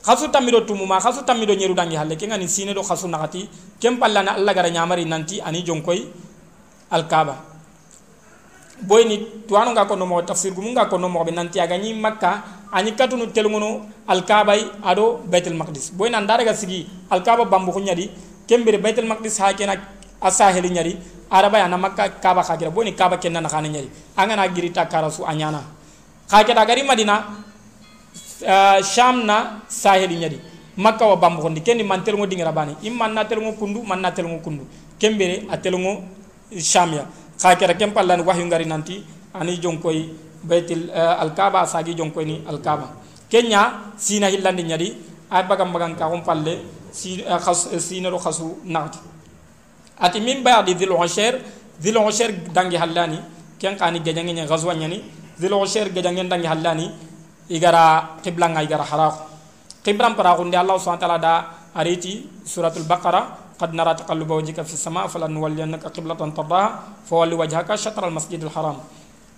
Khasu tamido tum ma khasu tamido nyeru dangi halle kengani sine do khasu ati kempa lana alla gara nyamari nanti ani jonkoy al kaaba boy ni tuwanu nga kono mo tafsir gumu nga kono mo be nanti aga ni makka ani katunu telngono al kabay ado baitul maqdis. Boy nan daraga sigi al kaba bambu ko nyadi kembere baitul maqdis ha kena asaheli nyari araba yana makka kaba khagira boy ni kaba kenna na khana nyari angana giri takara su anyana khakira gari madina uh, sham na saheli nyari makka wa bambu ko kendi man telngo dingira bani imman na telngo kundu man na telngo kundu. Kembere a telngo sham ya kha kera kem pallan wahyu ngari nanti ani jonkoy baitul uh, al kaaba sagi jonkoy ni al kaaba kenya sina hillandi nyadi ay bagam bagam ka on palle si uh, khas sina ro khasu ati min ba'di dhil ushair dhil ushair dangi hallani ken kani gajangi nyani dhil ushair gajangi dangi hallani igara qibla nga igara haraq qibram para kunde allah subhanahu wa ta'ala da ariti suratul baqara قد نرى تقلب وجهك في السماء فلنولينك قبلة ترضاها فولي وجهك شطر المسجد الحرام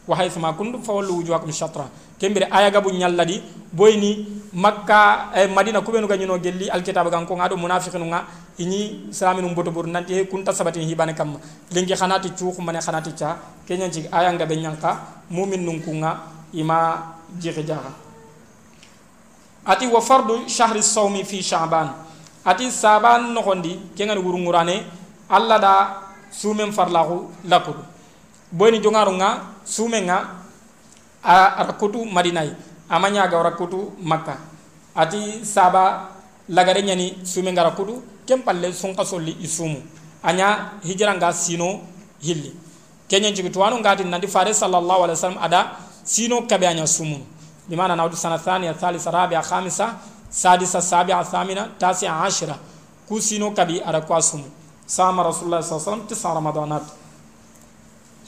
wa haythuma kuntum fawallu wujuhakum shatra kembere ayaga bu nyalladi boyni makka eh, e madina kubenu ganyino gelli alkitab gan ko ngado munafiqinu nga ini salaminum boto bur nanti he kunta sabati hibane kam. Lingi khanati kumanya mane khanati cha kenya ci ayanga be nyanka mu'min nun kunga ima jige jaha. Ati wa fardu shahri sawmi fi sha'ban. Ati saban no gondi kenga ngurungurane alla da sumen farlahu lakudu. Boyni jongaru nga sumen nga a rakkutu madinayi ama ñaga rakkutu makka. Ati saba lagare ñani sumen nga rakkutu ken palle sunka solli i sumu aña hijiranga sino hilli. Keñen cigi tuwanu ngati nandi fare sallallahu alaihi wasallam ada sino kabe aña sumunu bimana nawdu sana thania thalisa rabia khamisa sadisa sabia thamina tasia ashira. Kusino kabi ada kwasum sama rasulullah sallallahu sallam tisa ramadanat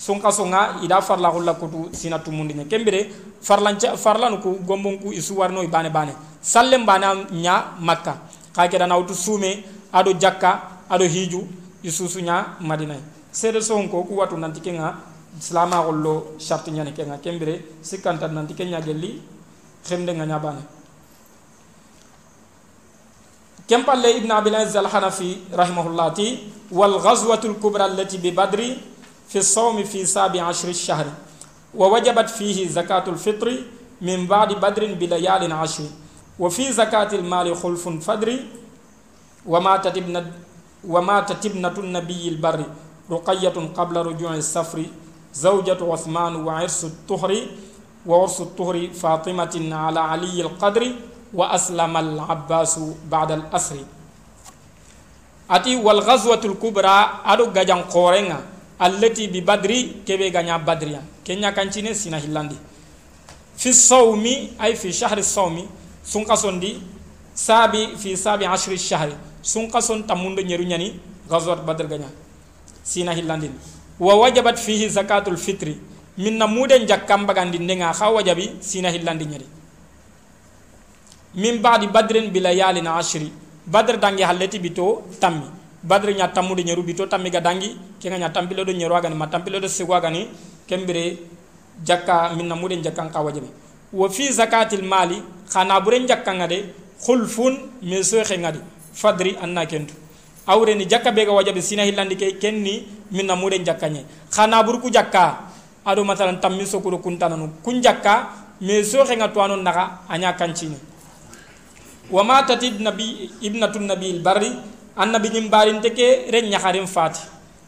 sunka sunga ida farla holla kutu sina tumundi ne kembere farlanca farlanu ku gombon ku isu warno ibane bane. Sallem bana nya makka. Ka dana utu sume ado jakka ado hiju isu sunya madina sede sonko ku watu nanti kenga islama hollo sharti nya kenga kembere sikanta nanti kenya gelli xemde nga nya bane. Kempalle ibn abil aziz al hanafi rahimahullah wal ghazwatul kubra allati bi badri في الصوم في سابع عشر الشهر ووجبت فيه زكاة الفطر من بعد بدر بليال عشر وفي زكاة المال خلف فدر وما تتبنى وما تتبنة النبي البر رقية قبل رجوع السفر زوجة عثمان وعرس الطهر وعرس الطهر فاطمة على علي القدر وأسلم العباس بعد الأسر. أتي والغزوة الكبرى أدو غجان قورنغا التي ببدري كبه غنيا بدريا كنيا كانتيني سينا هلاندي في الصوم أي في شهر الصوم سنقصن دي سابي في سابي عشر الشهر سنقصن تموند نيرو نياني غزوة بدر غنيا سينا هلاندي ووجبت فيه زكاة الفطر من نمودن جاكام بغاندي نيغا خا وجبي سينا هلاندي نيري min ba'di badrin bilayalin ashri badr dangi halleti bito tammi badr nya tamude nyeru bito tammi ga dangi kenga nya tampilo do nyeru agani matampilo do sego agani kembere jakka min namude jakkan ka wajibi wa fi zakatil mali khana buren ngade khulfun me so ngadi fadri anna kentu. Awre ni jakka be ga wajabe sina hillandi ke kenni minna muren jakkanye khana burku jakka ado masalan tammi sokuro kuntananu. Kun jakka me so nga to anon naga anya kancini wa matat nabi ibnatu nabi barri annabi nyim barin teke ren nyaharin fati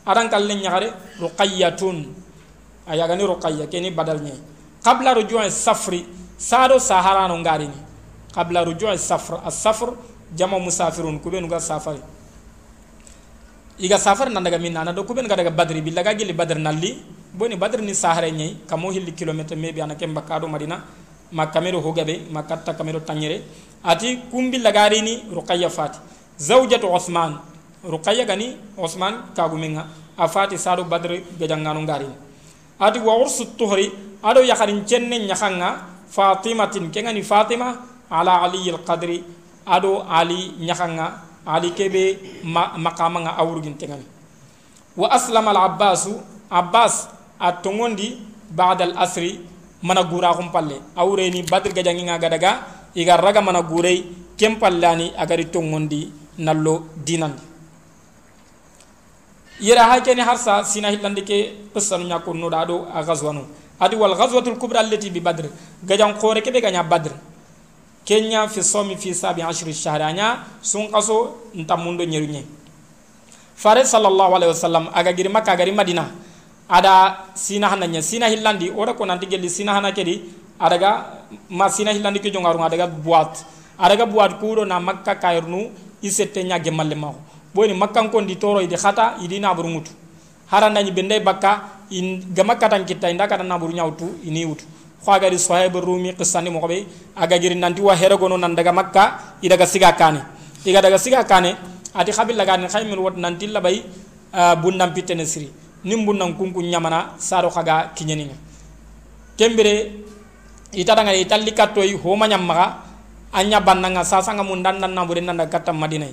aran kallen nyahare ruqayyatun. Ayaga ni ruqayya keni badal nye. Qabla ruju'i safri sado saharano ngarini qabla ruju'i safr as-safr jama musafirun kubenu ga safari. Iga safar nan daga minna na do kuben ga daga badri billaga gili badr nalli. Boni badr ni sahare nyai kamo hilli kilometer mebi ana kemba kado madina. Makamero hogabe makatta kamero tanyere. Ati kumbi lagari ni ruqayya fati zawjatu osman ruqayya gani osman kagumen ha a fati saɗo badre gajangano ngarini ati wa ursu tuhri aɗo yakarin cenne ñakan ga fatimatin ke gani fatima ala aliyi lqadri aɗo ali ñakan ga ali keɓe maqama ga awurginte gani wa aslama al abbasu abbas a togondi bada al asri mana guraxum palle. A wureni badre gajanginga gadaga igar raga mana gurey ken pallani agari togondi nallo dinandi. Yera hakeni harsa sina hillandi ke qissanu kunno dado a ghazwanu. Adi wal ghazwatul kubra allati bi badr. Gajan khore kebe ganya badr. Kenya fi somi fi sabi ashri shahranya sun qaso ntamundo nyerunye. Fare sallallahu alaihi wasallam aga giri makka gari madina ada sina hananya. Sina hillandi ora ko nanti gelli sina hana kedi adaga ma sina hillandi ke jongaru adaga buat. Adaga buat kuro na makka kayrnu isette nya gemalle mawo. Boni makkan kon di toro idi khata idi na burumutu haranda ni bende bakka in gamakka tan kitta inda kata na buru nyawtu ini wutu. Khagari sahib rumi qissani mo be aga giri nanti wa hera gono nan daga makka idaga siga kane. Iga daga siga kane ati khabil laga ni khaymin wot nanti labay bundam pitene siri. Nim bundam kunku nyamana saro khaga kinyeni kembere ita daga italli kattoy homa nyamma anya bannanga sasanga mun dan nan nabure nan daga katam madina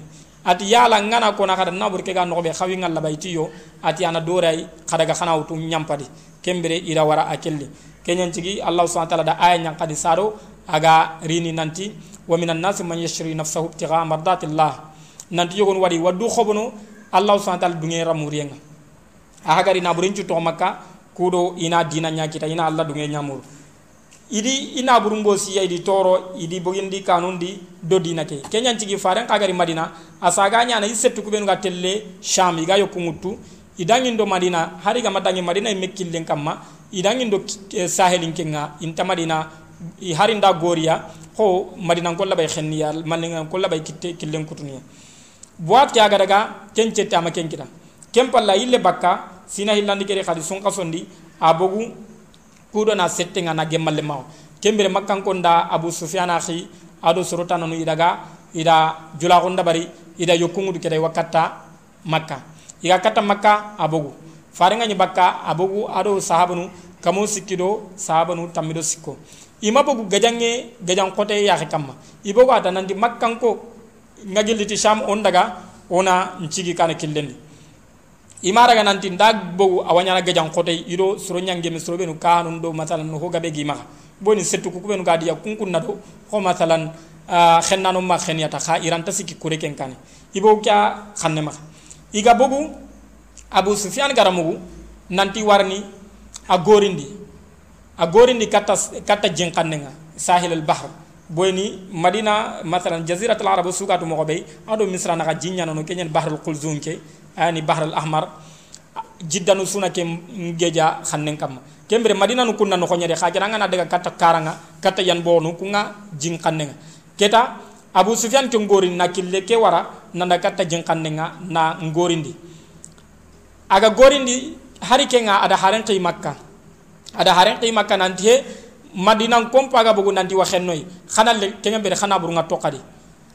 ati yala ngana ko na kada nabur ke ga no be khawi ngal labay tiyo. Ati ana doray kada ga khana wutu nyampadi. Kembere ira wara akelli kenyan cigi allah subhanahu wa ta'ala da aya nyang kadi saro aga rini nanti wa minan nas man yashri nafsahu ibtigha mardatillah. Nanti yogon wadi wadu khobono allah subhanahu wa ta'ala dunge ramuriyenga aha gari na burin to makka kudo ina dina nyakita ina allah dunge nyamur idi, ina burumbo siya idi toro, idi bogindi kanundi do dina ke kenyan cigi faren kagari madina asaga nyana isettu kubenu ga telle sham iga yokungutu idangin do madina, hari ga madangi madina mekkillen kamma idangin do eh, sahelin kenga inta madina, i hari nda goriya ho, madina bay labay khenniya malinga kolla bay kitte killen kutuniya boat kya gadaga kence tama kenkira. Kempalla ille bakka, sina hillandi kere khadi sun abogu kudo na settenga na gemalle maw kembere makkan ko nda abu sufyan akhi ado sorota nanu idaga ida jula ko ndabari ida yokungu kede wakata makka. Iga kata makka abogu. Farenga bakka abogu ado sahabanu kamo sikkido sahabanu tamido sikko. Ima bogu gajange gajan kote ya kamma. Ibogo ata nandi makkan ko ngagiliti sham on daga ona ncigi kana killendi imara ga nanti ndag bogu awanyana gajan kote ido soro nyange mi soro benu kanun do masalan no hogabe gi maka boni setu ku benu gadi ya kunkun nado ko masalan khennano ma kheniyata kha iran ta sikki kure ken kane. Ibo kya khanne maka iga bogu abu sufyan garamugu nanti warni a gorindi. A gorindi katta katta jenkanenga sahil al bahr. Boyni madina masalan jaziratul arab sugatu mo be ado misra na ga jinyana no kenyen bahrul qulzum ke ani bahrul ahmar jiddanu suna ke geja khannen kam. Kembre madina nu kunna no khonyade khajana ngana daga katta karanga katta yan bonu kunga jinkannenga keta abu sufyan ke ngori nakille ke wara nanda katta jinkannenga na ngorindi aga gorindi hari kenga ada haren qi makka ada haren qi makka nanti he madina kompa aga bugu nanti wa khennoy khana le kenga bere khana buru nga tokadi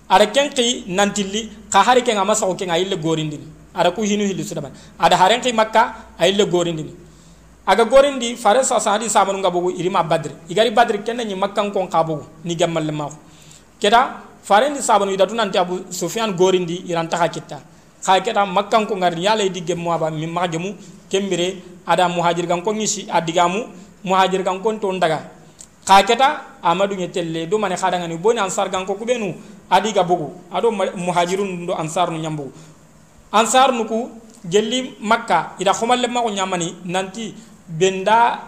ada ken qi nanti li ka hari kenga masa ko kenga ille gorindi ada ku hinu hilu sudaban ada haren qi makka ay ille gorindi aga gorindi fare sa sa hadi samanu nga bugu irima badr. Igari badr kenna ni makka ko ka bugu ni gammal le ma keda fare ni sabanu nanti abu sufyan gorindi iran taha kitta kha keta makkan ko ngar yala di gem ba mi magemu kembere ada muhajir gan ko ngisi adigamu muhajir gan ko to ndaga ka keta amadu ŋe telle do mane hadangani boni ansar ganko kubenu adi ga bugu ado muhajirun do ansar nu nyambu ansar nu ku gelli makka. Ida khomalle ma ko nyamani nanti benda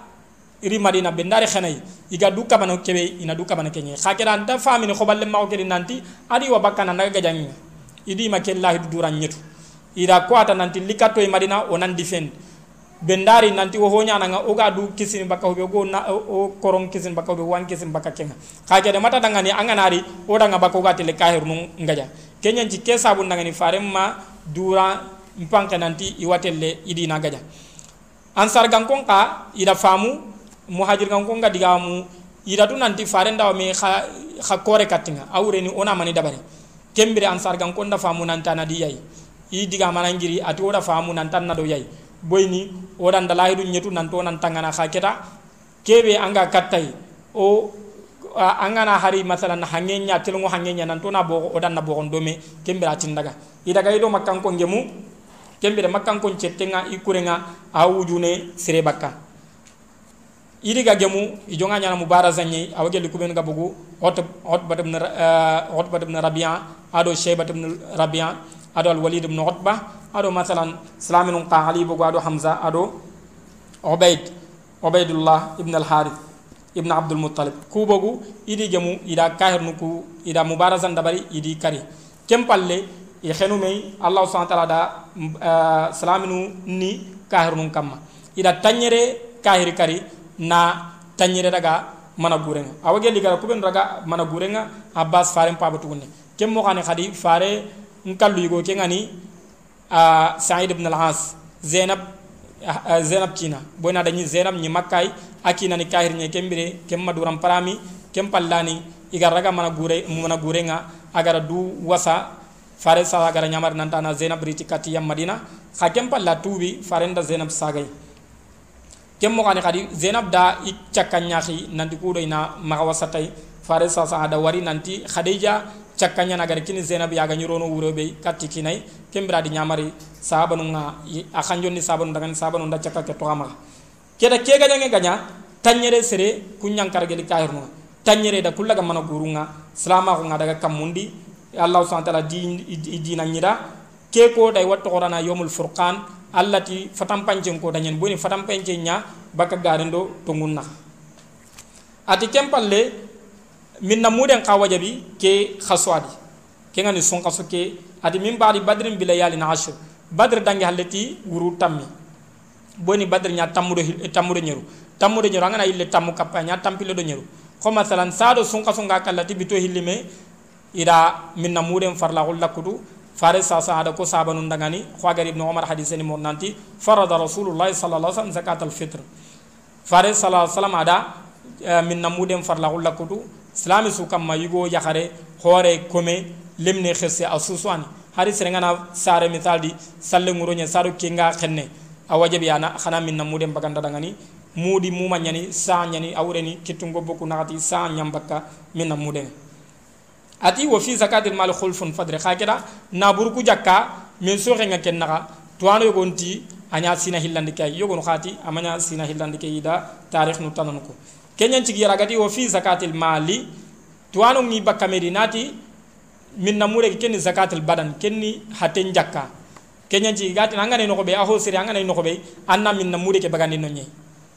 iri madina benda re khanai iga du kabana kebe ina du kabana kenye. Khakira anta famini khoballe ma ko kedi nanti adi wa bakana naga gajangi idi ma kellahi duran nyetu. Ida ko ata nanti likato e madina onan defend. Bendari nanti wo honya nga oga du kisin baka hobe go na o korong kisin baka hobe wan kisin baka kenga. Kake de mata dangani anganari o danga baka ga tele kahir nun ngaja. Kenya ci ke sabu dangani fare ma dura mpanke nanti iwatelle idi na gaja ansar gankon ka ida famu muhajir gankon ga digamu ida tu nanti fare ndaw me kha kha kore katinga awre ni ona mani dabari kembere ansar gankon da famu nantana di yayi i diga manangiri ati oda famu nantan do yayi boyni wodan da lahidu nyetu nan to nan tangana khaketa. Kebe anga katai. O angana hari masalan hangenya telungo hangenya nan to na bo odan na bo ndome kembira tindaga idaga ido makkan ko ngemu kembira makkan ko cettenga ikurenga awujune sire bakka idiga gemu ijonga nyana mubaraza nyi awage likubenu ga bugu hot hot batam na hot batam na rabia ado shaybatam na rabia ado al walid ibn utbah ado masalan silaminun ka ali bogo ado hamza ado ubayd ubaydullah ibn al harith ibn abdul muttalib. Ku bogu idi gemu ida kahir nuku ida mubarazan dabari idi kari. Kempalle e khenu mei allah subhanahu wa ta'ala da uh, silaminu ni kahir nun kamma ida tanyere kahir kari na tanyere daga mana gurenga awage ligara kuben daga mana gurenga abbas faren pabatu ne kemmo khane khadi fare nkallu yugo ke ngani Sa'id ibn al-As Zainab Zainab kina boyna dañi Zainab ñi makkay akina ni kahir ñe kembire kem maduram parami kem pallani igar raga mana gure mana gure nga agara du wasa fare sa agara nyamar nanta na Zainab riti kati yam Madina kha kem palla tubi farenda Zainab sagay kem mo kani kadi Zainab da ik cakanya khi nanti kudo ina maga wasatay fare sa sa ada wari nanti Khadija cakkanya nagari kini zainab yaga nyurono wuro be katti kinai kembra di nyamari sabanu nga akhanjon ni sabanu daga sabanu nda cakka ke toama keda ke ganya nge ganya tanyere sere kunyang kargeli kahirno tanyere da kullaga mana gurunga salama ko daga kamundi allah subhanahu wa ta'ala di dina nyida ke ko dai watto qorana yomul furqan allati fatam pancen ko danyen boni fatam pancen nya baka garendo to ngunna ati kempalle min na muden ka wajabi ke khaswadi ke ngani son kaso ke adi min badi badrin bila yali na ashur badr dangi halati wuru tammi. Boni badr nya tamudo tamudo nyeru. Tamudo nyeru ngana ille tamu kappa nya tampile do nyeru. Ko masalan sado kaso nga kallati bito hillime ida min na muden farla gulla kudu fare sa sa ada ko sabanu ndangani khwagar ibn umar hadiseni mo nanti farada rasulullah sallallahu alaihi wasallam zakat al fitr. Fare sallallahu alaihi wasallam ada min na muden farla gulla kudu islami su kamma yugo yakare hore kome lemne khesse a suswani hari serengana sare misal di salle nguronya saru kinga khenne a wajabi ana khana min namude baganda dangani mudi muma nyani sa nyani awreni kitungo boku nakati sa nyambaka min namude ati wa fi zakatil mal khulfun fadri khakira na burku jakka min so renga kennaga tuano yogonti anya sina hillandi kay yogon khati amanya sina hillandi kay ida tarikh nu tananko kenyan ci gira gati wa fi zakatil mali tuwanu mi bakka medinati min namure kenni zakatil badan kenni haten jakka kenyan ci gati angane no be aho siri angane no be anna min namure ke bagandi no nyai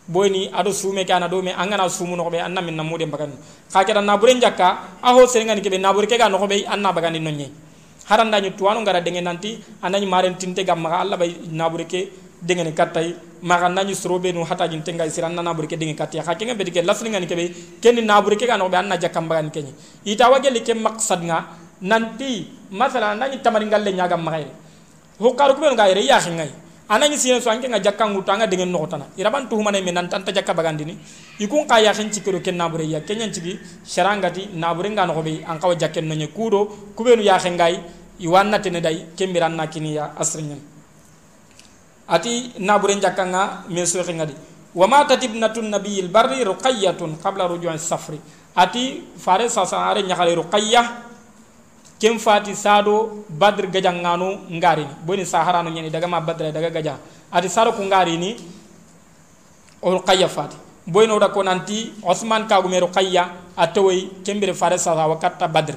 boyni ado sume kana do me angana sumu no be anna min namude bagandi ka keda na buren jakka aho siri ngani ke be na bure ke ga no be anna bagandi no nyai haranda nyu tuwanu ngara dengen nanti anani maren tinte gamma Allah bay na bure ke dengan katay maga nañu sorobe nu hata jin tenga siran na nabure ke dengan katya ha kenga bedike lasli ngani kebe ken nabure ke gano be anna jakam bagan kenyi ita wage li ke maqsad nga nanti masala nañu tamari ngalle nyaga magay ho karu ko nga ire ya ngai anani sino so anke nga jakam utanga dengan nokotana iraban tu humane men nanta jakka bagan dini. Ikun ka ya khenci kero ken nabure ya. Kenyan cigi sharangati nabure ngano ko be an kawa jakken kubenu ya khengai iwanna tene dai. Kembiran na kiniya asrinyan ati naburen jakanga min soxi ngadi wa matat ibnatun nabiyil barri ruqayyatun qabla ruju'i safri. Ati fare sasa are nyakhale ruqayya kem fati sado badr gajangano ngari. Boni saharano nyeni daga ma badr daga gaja ati saro ku ngari ni o ruqayya fati. Boyno da ko nanti osman ka gumero qayya atoy kembere fare sa wa katta badr.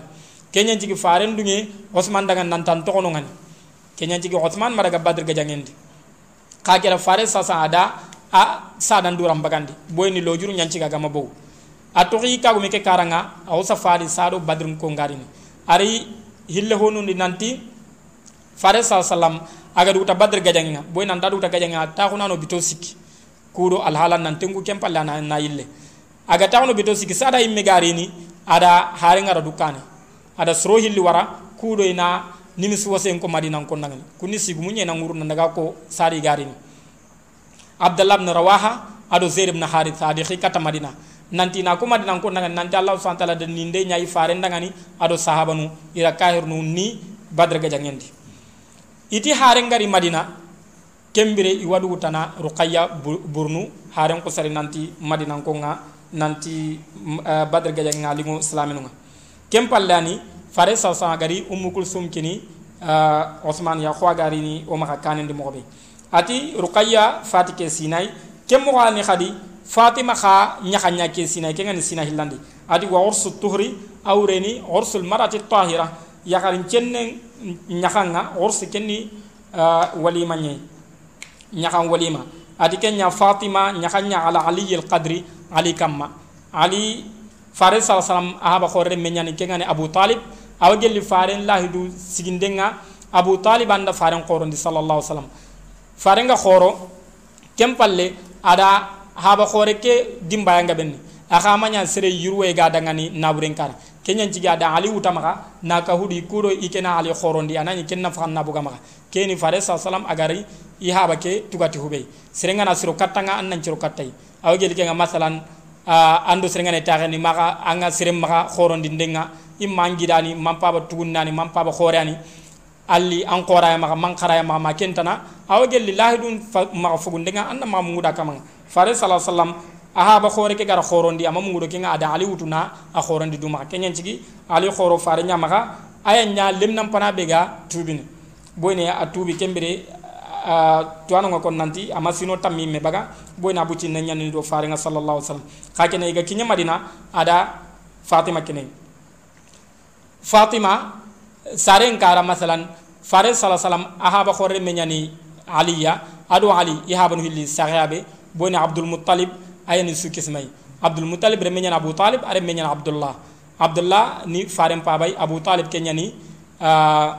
Kenya jigi fare ndunge osman daga nan tan tokono ngani. Kenya jigi osman maraga badr ga jangendi ka kera fare sa sa ada a sa dan duram bagandi. Boyni lojuru nyanci ga gama bow atoki ka gumeke karanga aw sa fari sado badr ko ngarini ari hille honu nanti fare sa sallam aga duta badr ga jangina boy nan dadu ta ga jangina ta kunano bito sikki kudo alhala nan tengu kem palla na na ille aga tawno bito siki sada imme garini ada hare ngara dukane ada sro hilli wara kudo ina nimi suwase ko madina ko nangani kunni sigu munye na nguru naga ko sari garini. Abdullah ibn rawaha ado zaid ibn harith adi khikata madina nanti na ko madina ko nanti allah subhanahu ta'ala de ninde nyai fare ndangani ado sahabanu ira kahirnu ni badr ga jangendi iti hare ngari madina kembire i wadu tana ruqayya burnu haren ko sari nanti madina ko nga nanti uh, badr gaja nga limu islaminu nga kem pallani fare sa sa gari ummu kulsum kini uh, osman ya khwa gari ni o maka kanen de mobe ati ruqayya fatike sinai kem mo ni khadi fatima kha nyaka nyake sinai kenga ni sinai hilandi. Ati wa ursu tuhri awreni ursul marati tahira. Yakarin cenne nyakanga ursu kenni uh, walima nyai ñaxan walima. Ati ke ña fatima ñaxan ña ala ali al qadri ali kamma. Ali fare sa salam ahaba khore me ñani ke ngani abu talib. Awa gelli faren lahidu sigindenga. Abu talib anda faren qorondi sallallahu alaihi wasallam. Farenga khoro kem palle ada haba khore ke dimbaya nga benni. Aka manya sere yurwe ga dangani naburen kara. Kenyan ci ada ali utama na ka hudi kuro ikena ali khorondi anani kenna fa nabuga maka keni fare sa salam agari i haba ke tugati hube serenga na siro katanga annan ciro kattai. Aw gel ke nga masalan ando serenga ne taxe ni maka anga serem maka khorondi ndenga. Imma ngidani mampa ba tugunnani mampa ba khorani alli an qora maka man khara maka ma kentana aw gel lillahi dun maka fugu ndenga anna ma muda kamanga fare sallallahu wasallam aha ba khore ke gara khorondi ama mungudo ke nga ada ali wutuna a khorondi duma. Kenyen cigi ali khoro fare nya maka aya nya lemnam pana bega tubini boyne a tubi kembere tuano nga kon nanti ama sino tammi me baga boy na buci na nyani do faare nga sallallahu alaihi wasallam. Ka kinya madina ada fatima kene. Fatima sare ngara masalan faare sallallahu alaihi wasallam aha ba khore me nyani aliya adu ali ihabanu hilli sahabe boy na abdul muttalib ayani su kismay abdul muttalib re me nyana abu talib are me nyana abdullah abdullah ni faare pabay abu talib kenya ni uh,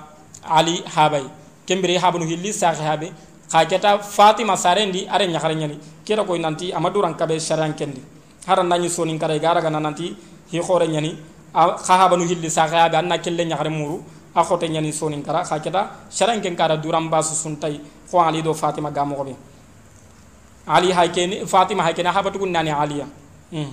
ali habay kembere habnu hilli saxe habe xa keta fatima sarendi are ñaxare ñani kera koy nanti ama duran kabe sharan kendi hara nañu sonin kare gara gana nanti hi xore ñani xa habanu hilli saxe habe anna kelle ñaxare muru a xote ñani sonin kara xa keta sharan ken kara duran basu sun tay xo ali do fatima ga mo be ali hay ken fatima hay ken habatu kun nani aliya hmm.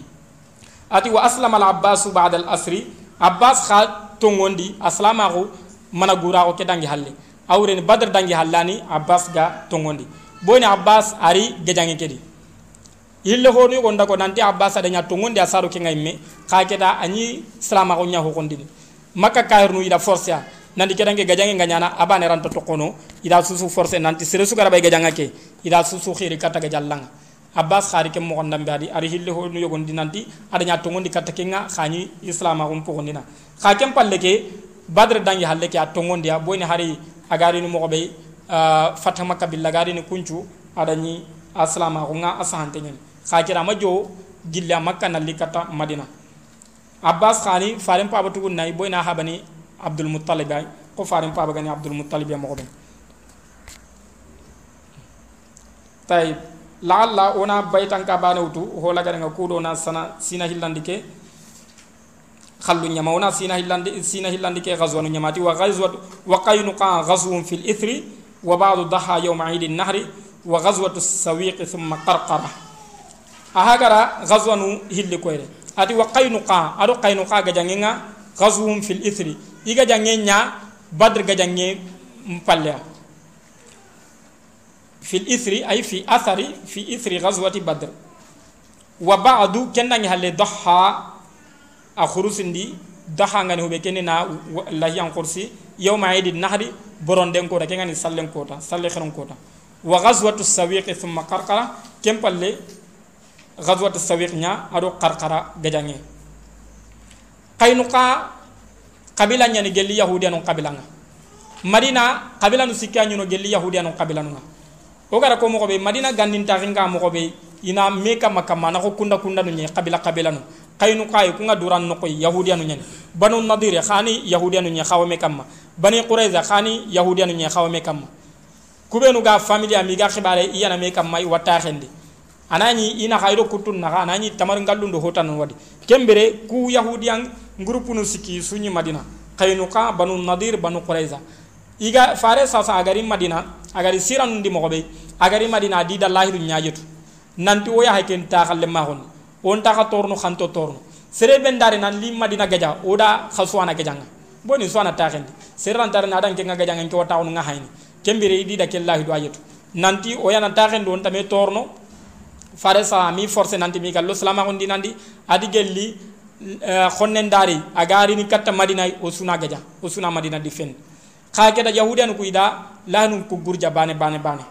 ati wa aslama al abbas ba'da al asri abbas kha tongondi aslama ko mana gura ko kedangi halle awren badr dangi hallani abbas ga tongondi boni abbas ari gejange kedi yille honu gonda ko nanti abbas ada nya tongondi asaru ke ngaimme ka keda anyi salama ko nya ho kondini makka kairnu ida force nanti kedange gajange nganyana abane ranto tokono ida susu force nanti sere su garabay gajanga ke ida susu khiri kata ga jallanga abbas khari ke mo gonda mbadi ari hille honu nanti ada nya tongondi kata ke nga khani islama ko pokondina kha kem palle ke badr dangi halle ke a tongondi a boyni hari agarini mogoɓe uh, fata makka billa agarini kuncu aɗañi aslama ko ga asahanteñani xa kirama jo gille a makka nalli katta madina abbas xani faren paba tugun nayi boyna habani abdulmutalib ay ko faren paba gani abdulmutalib ya mogoɓe tay laalla wona baytanka bane wutu holagarenga kuɗona sana sina hillandi ke خلو نيما ونا سينا هيلاند سينا هيلاند كي غزوان نيماتي وغزوة وقينقاع غزو في الإثر وبعض ضحى يوم عيد النهر ahagara ghazwanu hilli koyre ati wa qainuqa ado qainuqa ga jangenga ghazwum fil ithri. Iga jangenya badr ga jange mpalla fil ithri ay fi athari fi ithri ghazwati badr. Wa ba'du kendangi halle dhaha a khurusindi dhaha ngani hobe kenina lahi kursi khursi yawma idin nahri boron den kota kengani sallen kota salle kharon kota. Wa ghazwatu sawiq thumma qarqara kempalle ghazwat sawiq nya ado qarqara gajange. Kainuka kabila nya ni gelli yahudiyan kabila nga madina kabila nu sikya nyuno gelli yahudiyan kabila nga o gara ko mo be madina gandin taringa mo be ina meka makama na ko kunda kunda nu nye kabila kabila nu. Kaynu kay ku nga duran no koy yahudiyanu nyen banu nadir khani yahudiyanu nye khawame kamma. Bani qurayza khani yahudiyanu nye khawame kamma. Kubenu ga familia mi ga khibare iyana me kamma i wata khendi anani ina khayro kutun na anani tamar ngallundo hotan wadi. Kembere ku yahudiyan groupe nu siki sunyi madina. Kaynu ka banu nadir banu qurayza. Iga fare sasa agari madina agari siran ndi mogobe agari madina di dallahi dun nanti o ya haken ta khalle ma hon on ta ka torno khanto torno. Sere ben dare nan li madina gaja oda khaswana gajanga boni swana ta khendi sere ran na dan ke nga gajanga ko taw nga hayni kembere idi da kellahi do nanti o yana ta khen don tame torno fare sa mi force nanti mi gallo salama on dinandi adi gelli khonnen dari agari ni katta madina o suna gaja o suna madina di fen kha ke da yahudian ku ida lanu ku gurja bane bane bane.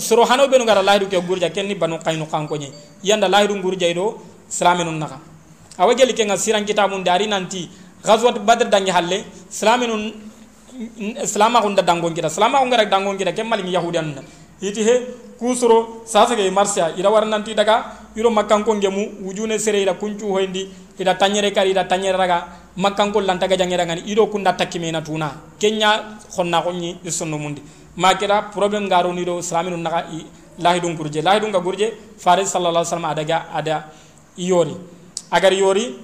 Soro hano benu gara lahidu ke gurja kenni banu kaynu kanko nye. Yanda lahidu gurja ido islaminun naka awa geli ke nga siran kitabun dari nanti ghazwat badr dangi halle islaminun islama da dangon kita. Islama ko ngara dangon kita ke malin yahudian na iti he kusoro sasa ke marsya ira war nanti daga yuro makkan ko ngemu wujune sere ira kuncu hoyndi ida tanyere kari ida tanyere raga makkan ko lanta ga jangere ngani ido kunda takimena tuna. Kenya khonna ko ni isunno mundi. Makira problem ngaro ni do naga lahidun gurje. Lahidun ga gurje faris sallallahu alaihi wasallam adaga ada yori agar yori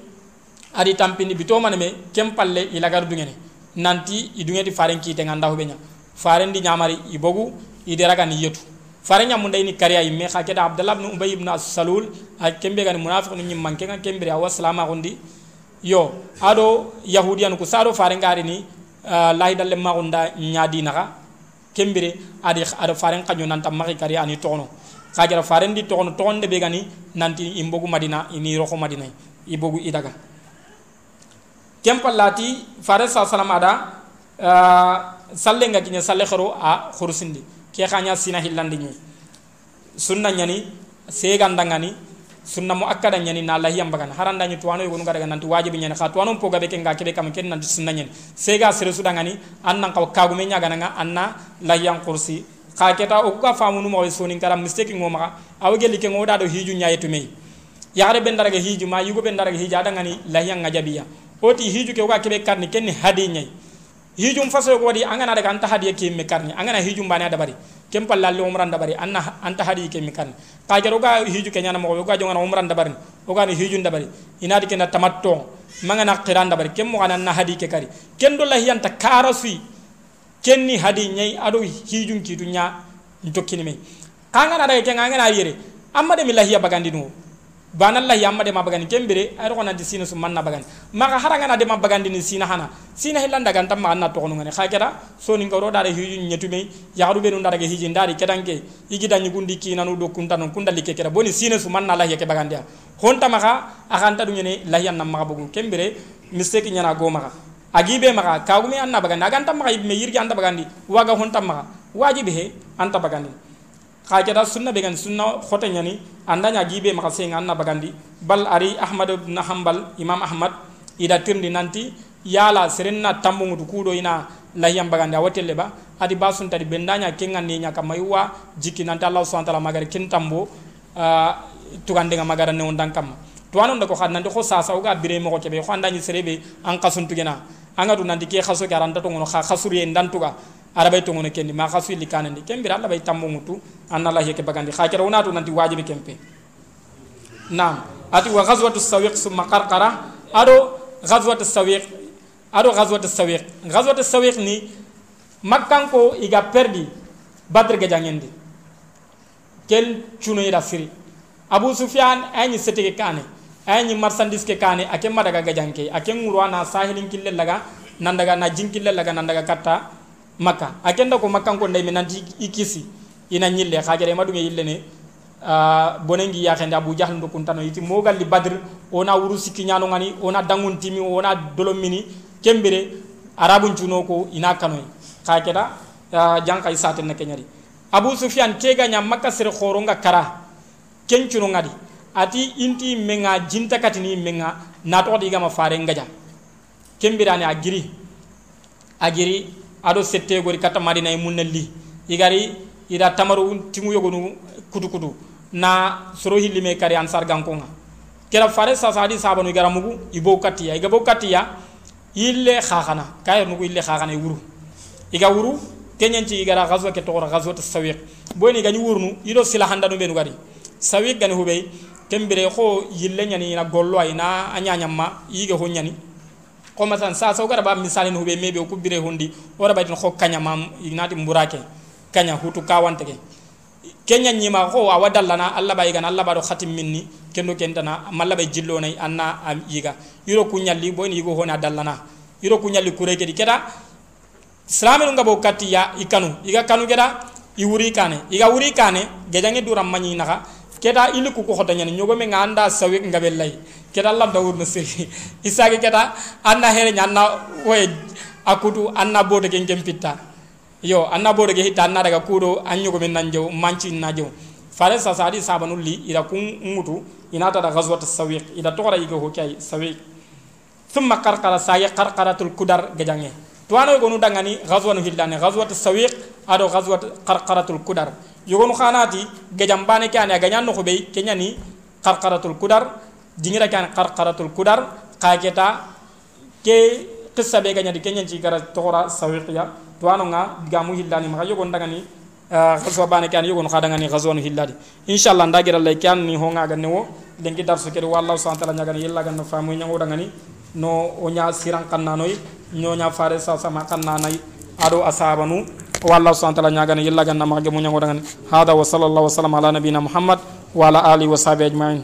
adi tampini bito maname kem palle ilagar dungene. Nanti idungeti faren kite nganda hubenya faren di nyamari ibogu ideraga ni yetu faren nyamun dai ni kariya imme kha keda abdullah ibn ubay ibn as-salul ay kembe gan munafiq ni manke nga kembe awa salama gondi yo ado yahudiyan ku sado faren gari ni uh, lahidalle ma gonda nyadi naga kembire adi ada faren kanyo nanta maki kari ani tono kajara faren di tono tono de begani nanti imbogu madina ini roko madina ibogu idaga kempallati fare sa salam ada uh, salle nga kinya a khurusindi ke khanya sina hillandi ni sunna nyani segandangani sunna mu akkada nyani na Allah yamba kan haranda nyi tuwano yugo ngada nanti wajibi nyani kha tuwano po gabe ken ga kebe kam ken nanti sunna nyani sega sere su dangani annan kaw kagu me nyaga anna la yang kursi. Kha keta o ka famu nu mo soni kara mistake ngoma aw geli ke ngoda do hiju nyayetu me yare ben daraga hiju ma yugo ben daraga hija dangani la yang ngajabiya oti hiju ke ga kebe karni ken hadi nyai hiju faso ko wadi angana daga anta hadi ke me karni. Angana hiju mbane da bari. Kem pallalle umran dabari anna anta hadi ke mi kan ka jaro ga hiju ke nyana mo ga jongana umran dabari o ga ni hiju dabari inadi ke na tamatto mangana qiran dabari kem mo na hadi ke kari. Ken do lahi anta karasui ken ni hadi nyai ado hiju ki dunya ntokini me kanga na daga ke ngana yere. Amma de mi lahi ya bagandi no bana Allah yamma de mabagani kembere ay ko nanti sina sum manna bagani maka haranga na de mabagandi ni sina hana. Sina hilanda ganta ma anna to ngane khagera so ni ngoro dare hiju nyetume yaru be ndara ge hiji ndari kedange igi danyi gundi ki nanu do kunta non kunda like kera. Boni sina sum manna Allah yake bagandi honta maka akanta du ngene lahiyan nam maka bugu kembere mistake nyana go agibe maka kagumi anna bagandi. Aganta maka me yirgi anta bagandi. Waga honta maka. Wajibi he anta bagandi khajata sunna be gan sunna khote nyani anda nya gibe maka se nganna bagandi. Bal ari ahmad ibn hanbal imam ahmad ida tirndi nanti yala serenna tambu mutu kudo ina lahiyam bagandi awatelle ba adi basun tadi bendanya kengan ni nya kamaywa jiki nanti allah subhanahu wa ta'ala magari kin tambo uh, tugande nga magara ne ondan kam to anon ko xad ko sasa uga bire mo ko kebe ko andani serebe an qasun tugena. Anga du nanti ke khaso garanta to ngono kha khasuri ndantuga. Arabay to ngono kendi ma khasu li kembira Allah bay tammo mutu anna Allah yake bagandi khakira wonatu nanti wajibi kempe nam ati wa ghazwatu sawiq summa qarqara. Ado ghazwatu sawiq ado ghazwatu sawiq. Ghazwatu sawiq ni makkan ko iga perdi badr ga jangendi kel chuno ira siri abu sufyan ayni setike kane ayni marsandis ke kane ake madaga ga janke ake ngurwana sahilin kille laga nandaga na jinkille laga nandaga katta makka ake ndako makkan ko ndey menanti ikisi ina nyille khajare madunge yille ne. Uh, bonengi ya khende abu jahl ndo kuntano yiti mogal li badr ona wuru sikki nyano ngani ona dangun timi ona dolomini kembere arabun cuno ko ina kanoy khakeda uh, janka isaten na kenyari. Abu sufyan ke ga nya makka sir khoronga kara kencuno ngadi. Ati inti menga jinta katini menga nato diga ma fare ngaja kembirani agiri. Agiri ado sette gori kata madina e igari ida tamaru timu yogonu kutu kudu na soro hilime kari ansar gankonga kera fare sa sadi sabanu igara mugu ibo katiya iga bo katiya ille khakhana kayr nugu ille khakhana wuru iga wuru kenyanci igara ghazwa ke tokora ghazwa tasawiq boni gani wurnu ido sila handa no benu gari. Sawiq gani hubei kembere ko yille nyani na gollo ay na anyanya ma yige ho nyani. Ko masan sa so gara ba misalen hubei mebe ko bire hondi ora baytin ko kanyamam ignati mburake kanya hutu kawante ke kenya nyima ko awa dallana alla bay gan alla bado khatim minni. Kendo kentana malla bay jillo nay anna am yiga. Yiro kunyalli boy ni go hona dallana yiro kunyalli kureke di keda islamiru ngabo katiya ikanu. Iga kanu keda i wuri kane. Iga wuri kane gejange duram manyi naka. Keda ili ku ko hota nyani. Nyogo me nganda sawi ngabe lay keda lam dawur no seri <laughs> isage keda anna here nyanna way akutu anna bodo gen pitta yo anna bodo ge hitta anna daga kudo anyu ko men nanjo manci najo fare sa sadi sabanu li ila kun mutu inata da ghazwat sawiq ila tora yigo ho kay sawiq. Thumma qarqara sayi qarqaratul kudar gajange tuano gonu dangani ghazwanu hillane ghazwat sawiq ado ghazwat qarqaratul kudar. Yogonu khanati gajam bane kane ganyan no be kenyani qarqaratul kudar dingira kan qarqaratul kudar kageta ke qissa be ganyadi kenyan ci gara tora sawiq tuano nga digamu hillani maka yogon dangani khaswa bane kan yogon khadangani ghazwan hilladi. Inshallah ndagira lay kan ni honga ganne wo lengi darsu kedi wallahu subhanahu wa ta'ala nyagani yella ganna famu nyango dangani no o nya siran kanna noy nyo nya fare sa sama kanna nay ado asabanu wallahu subhanahu wa ta'ala nyagani yella ganna mage mu nyango dangani. Hada wa sallallahu wa sallam ala nabina muhammad wa ala alihi wa sahbihi ajma'in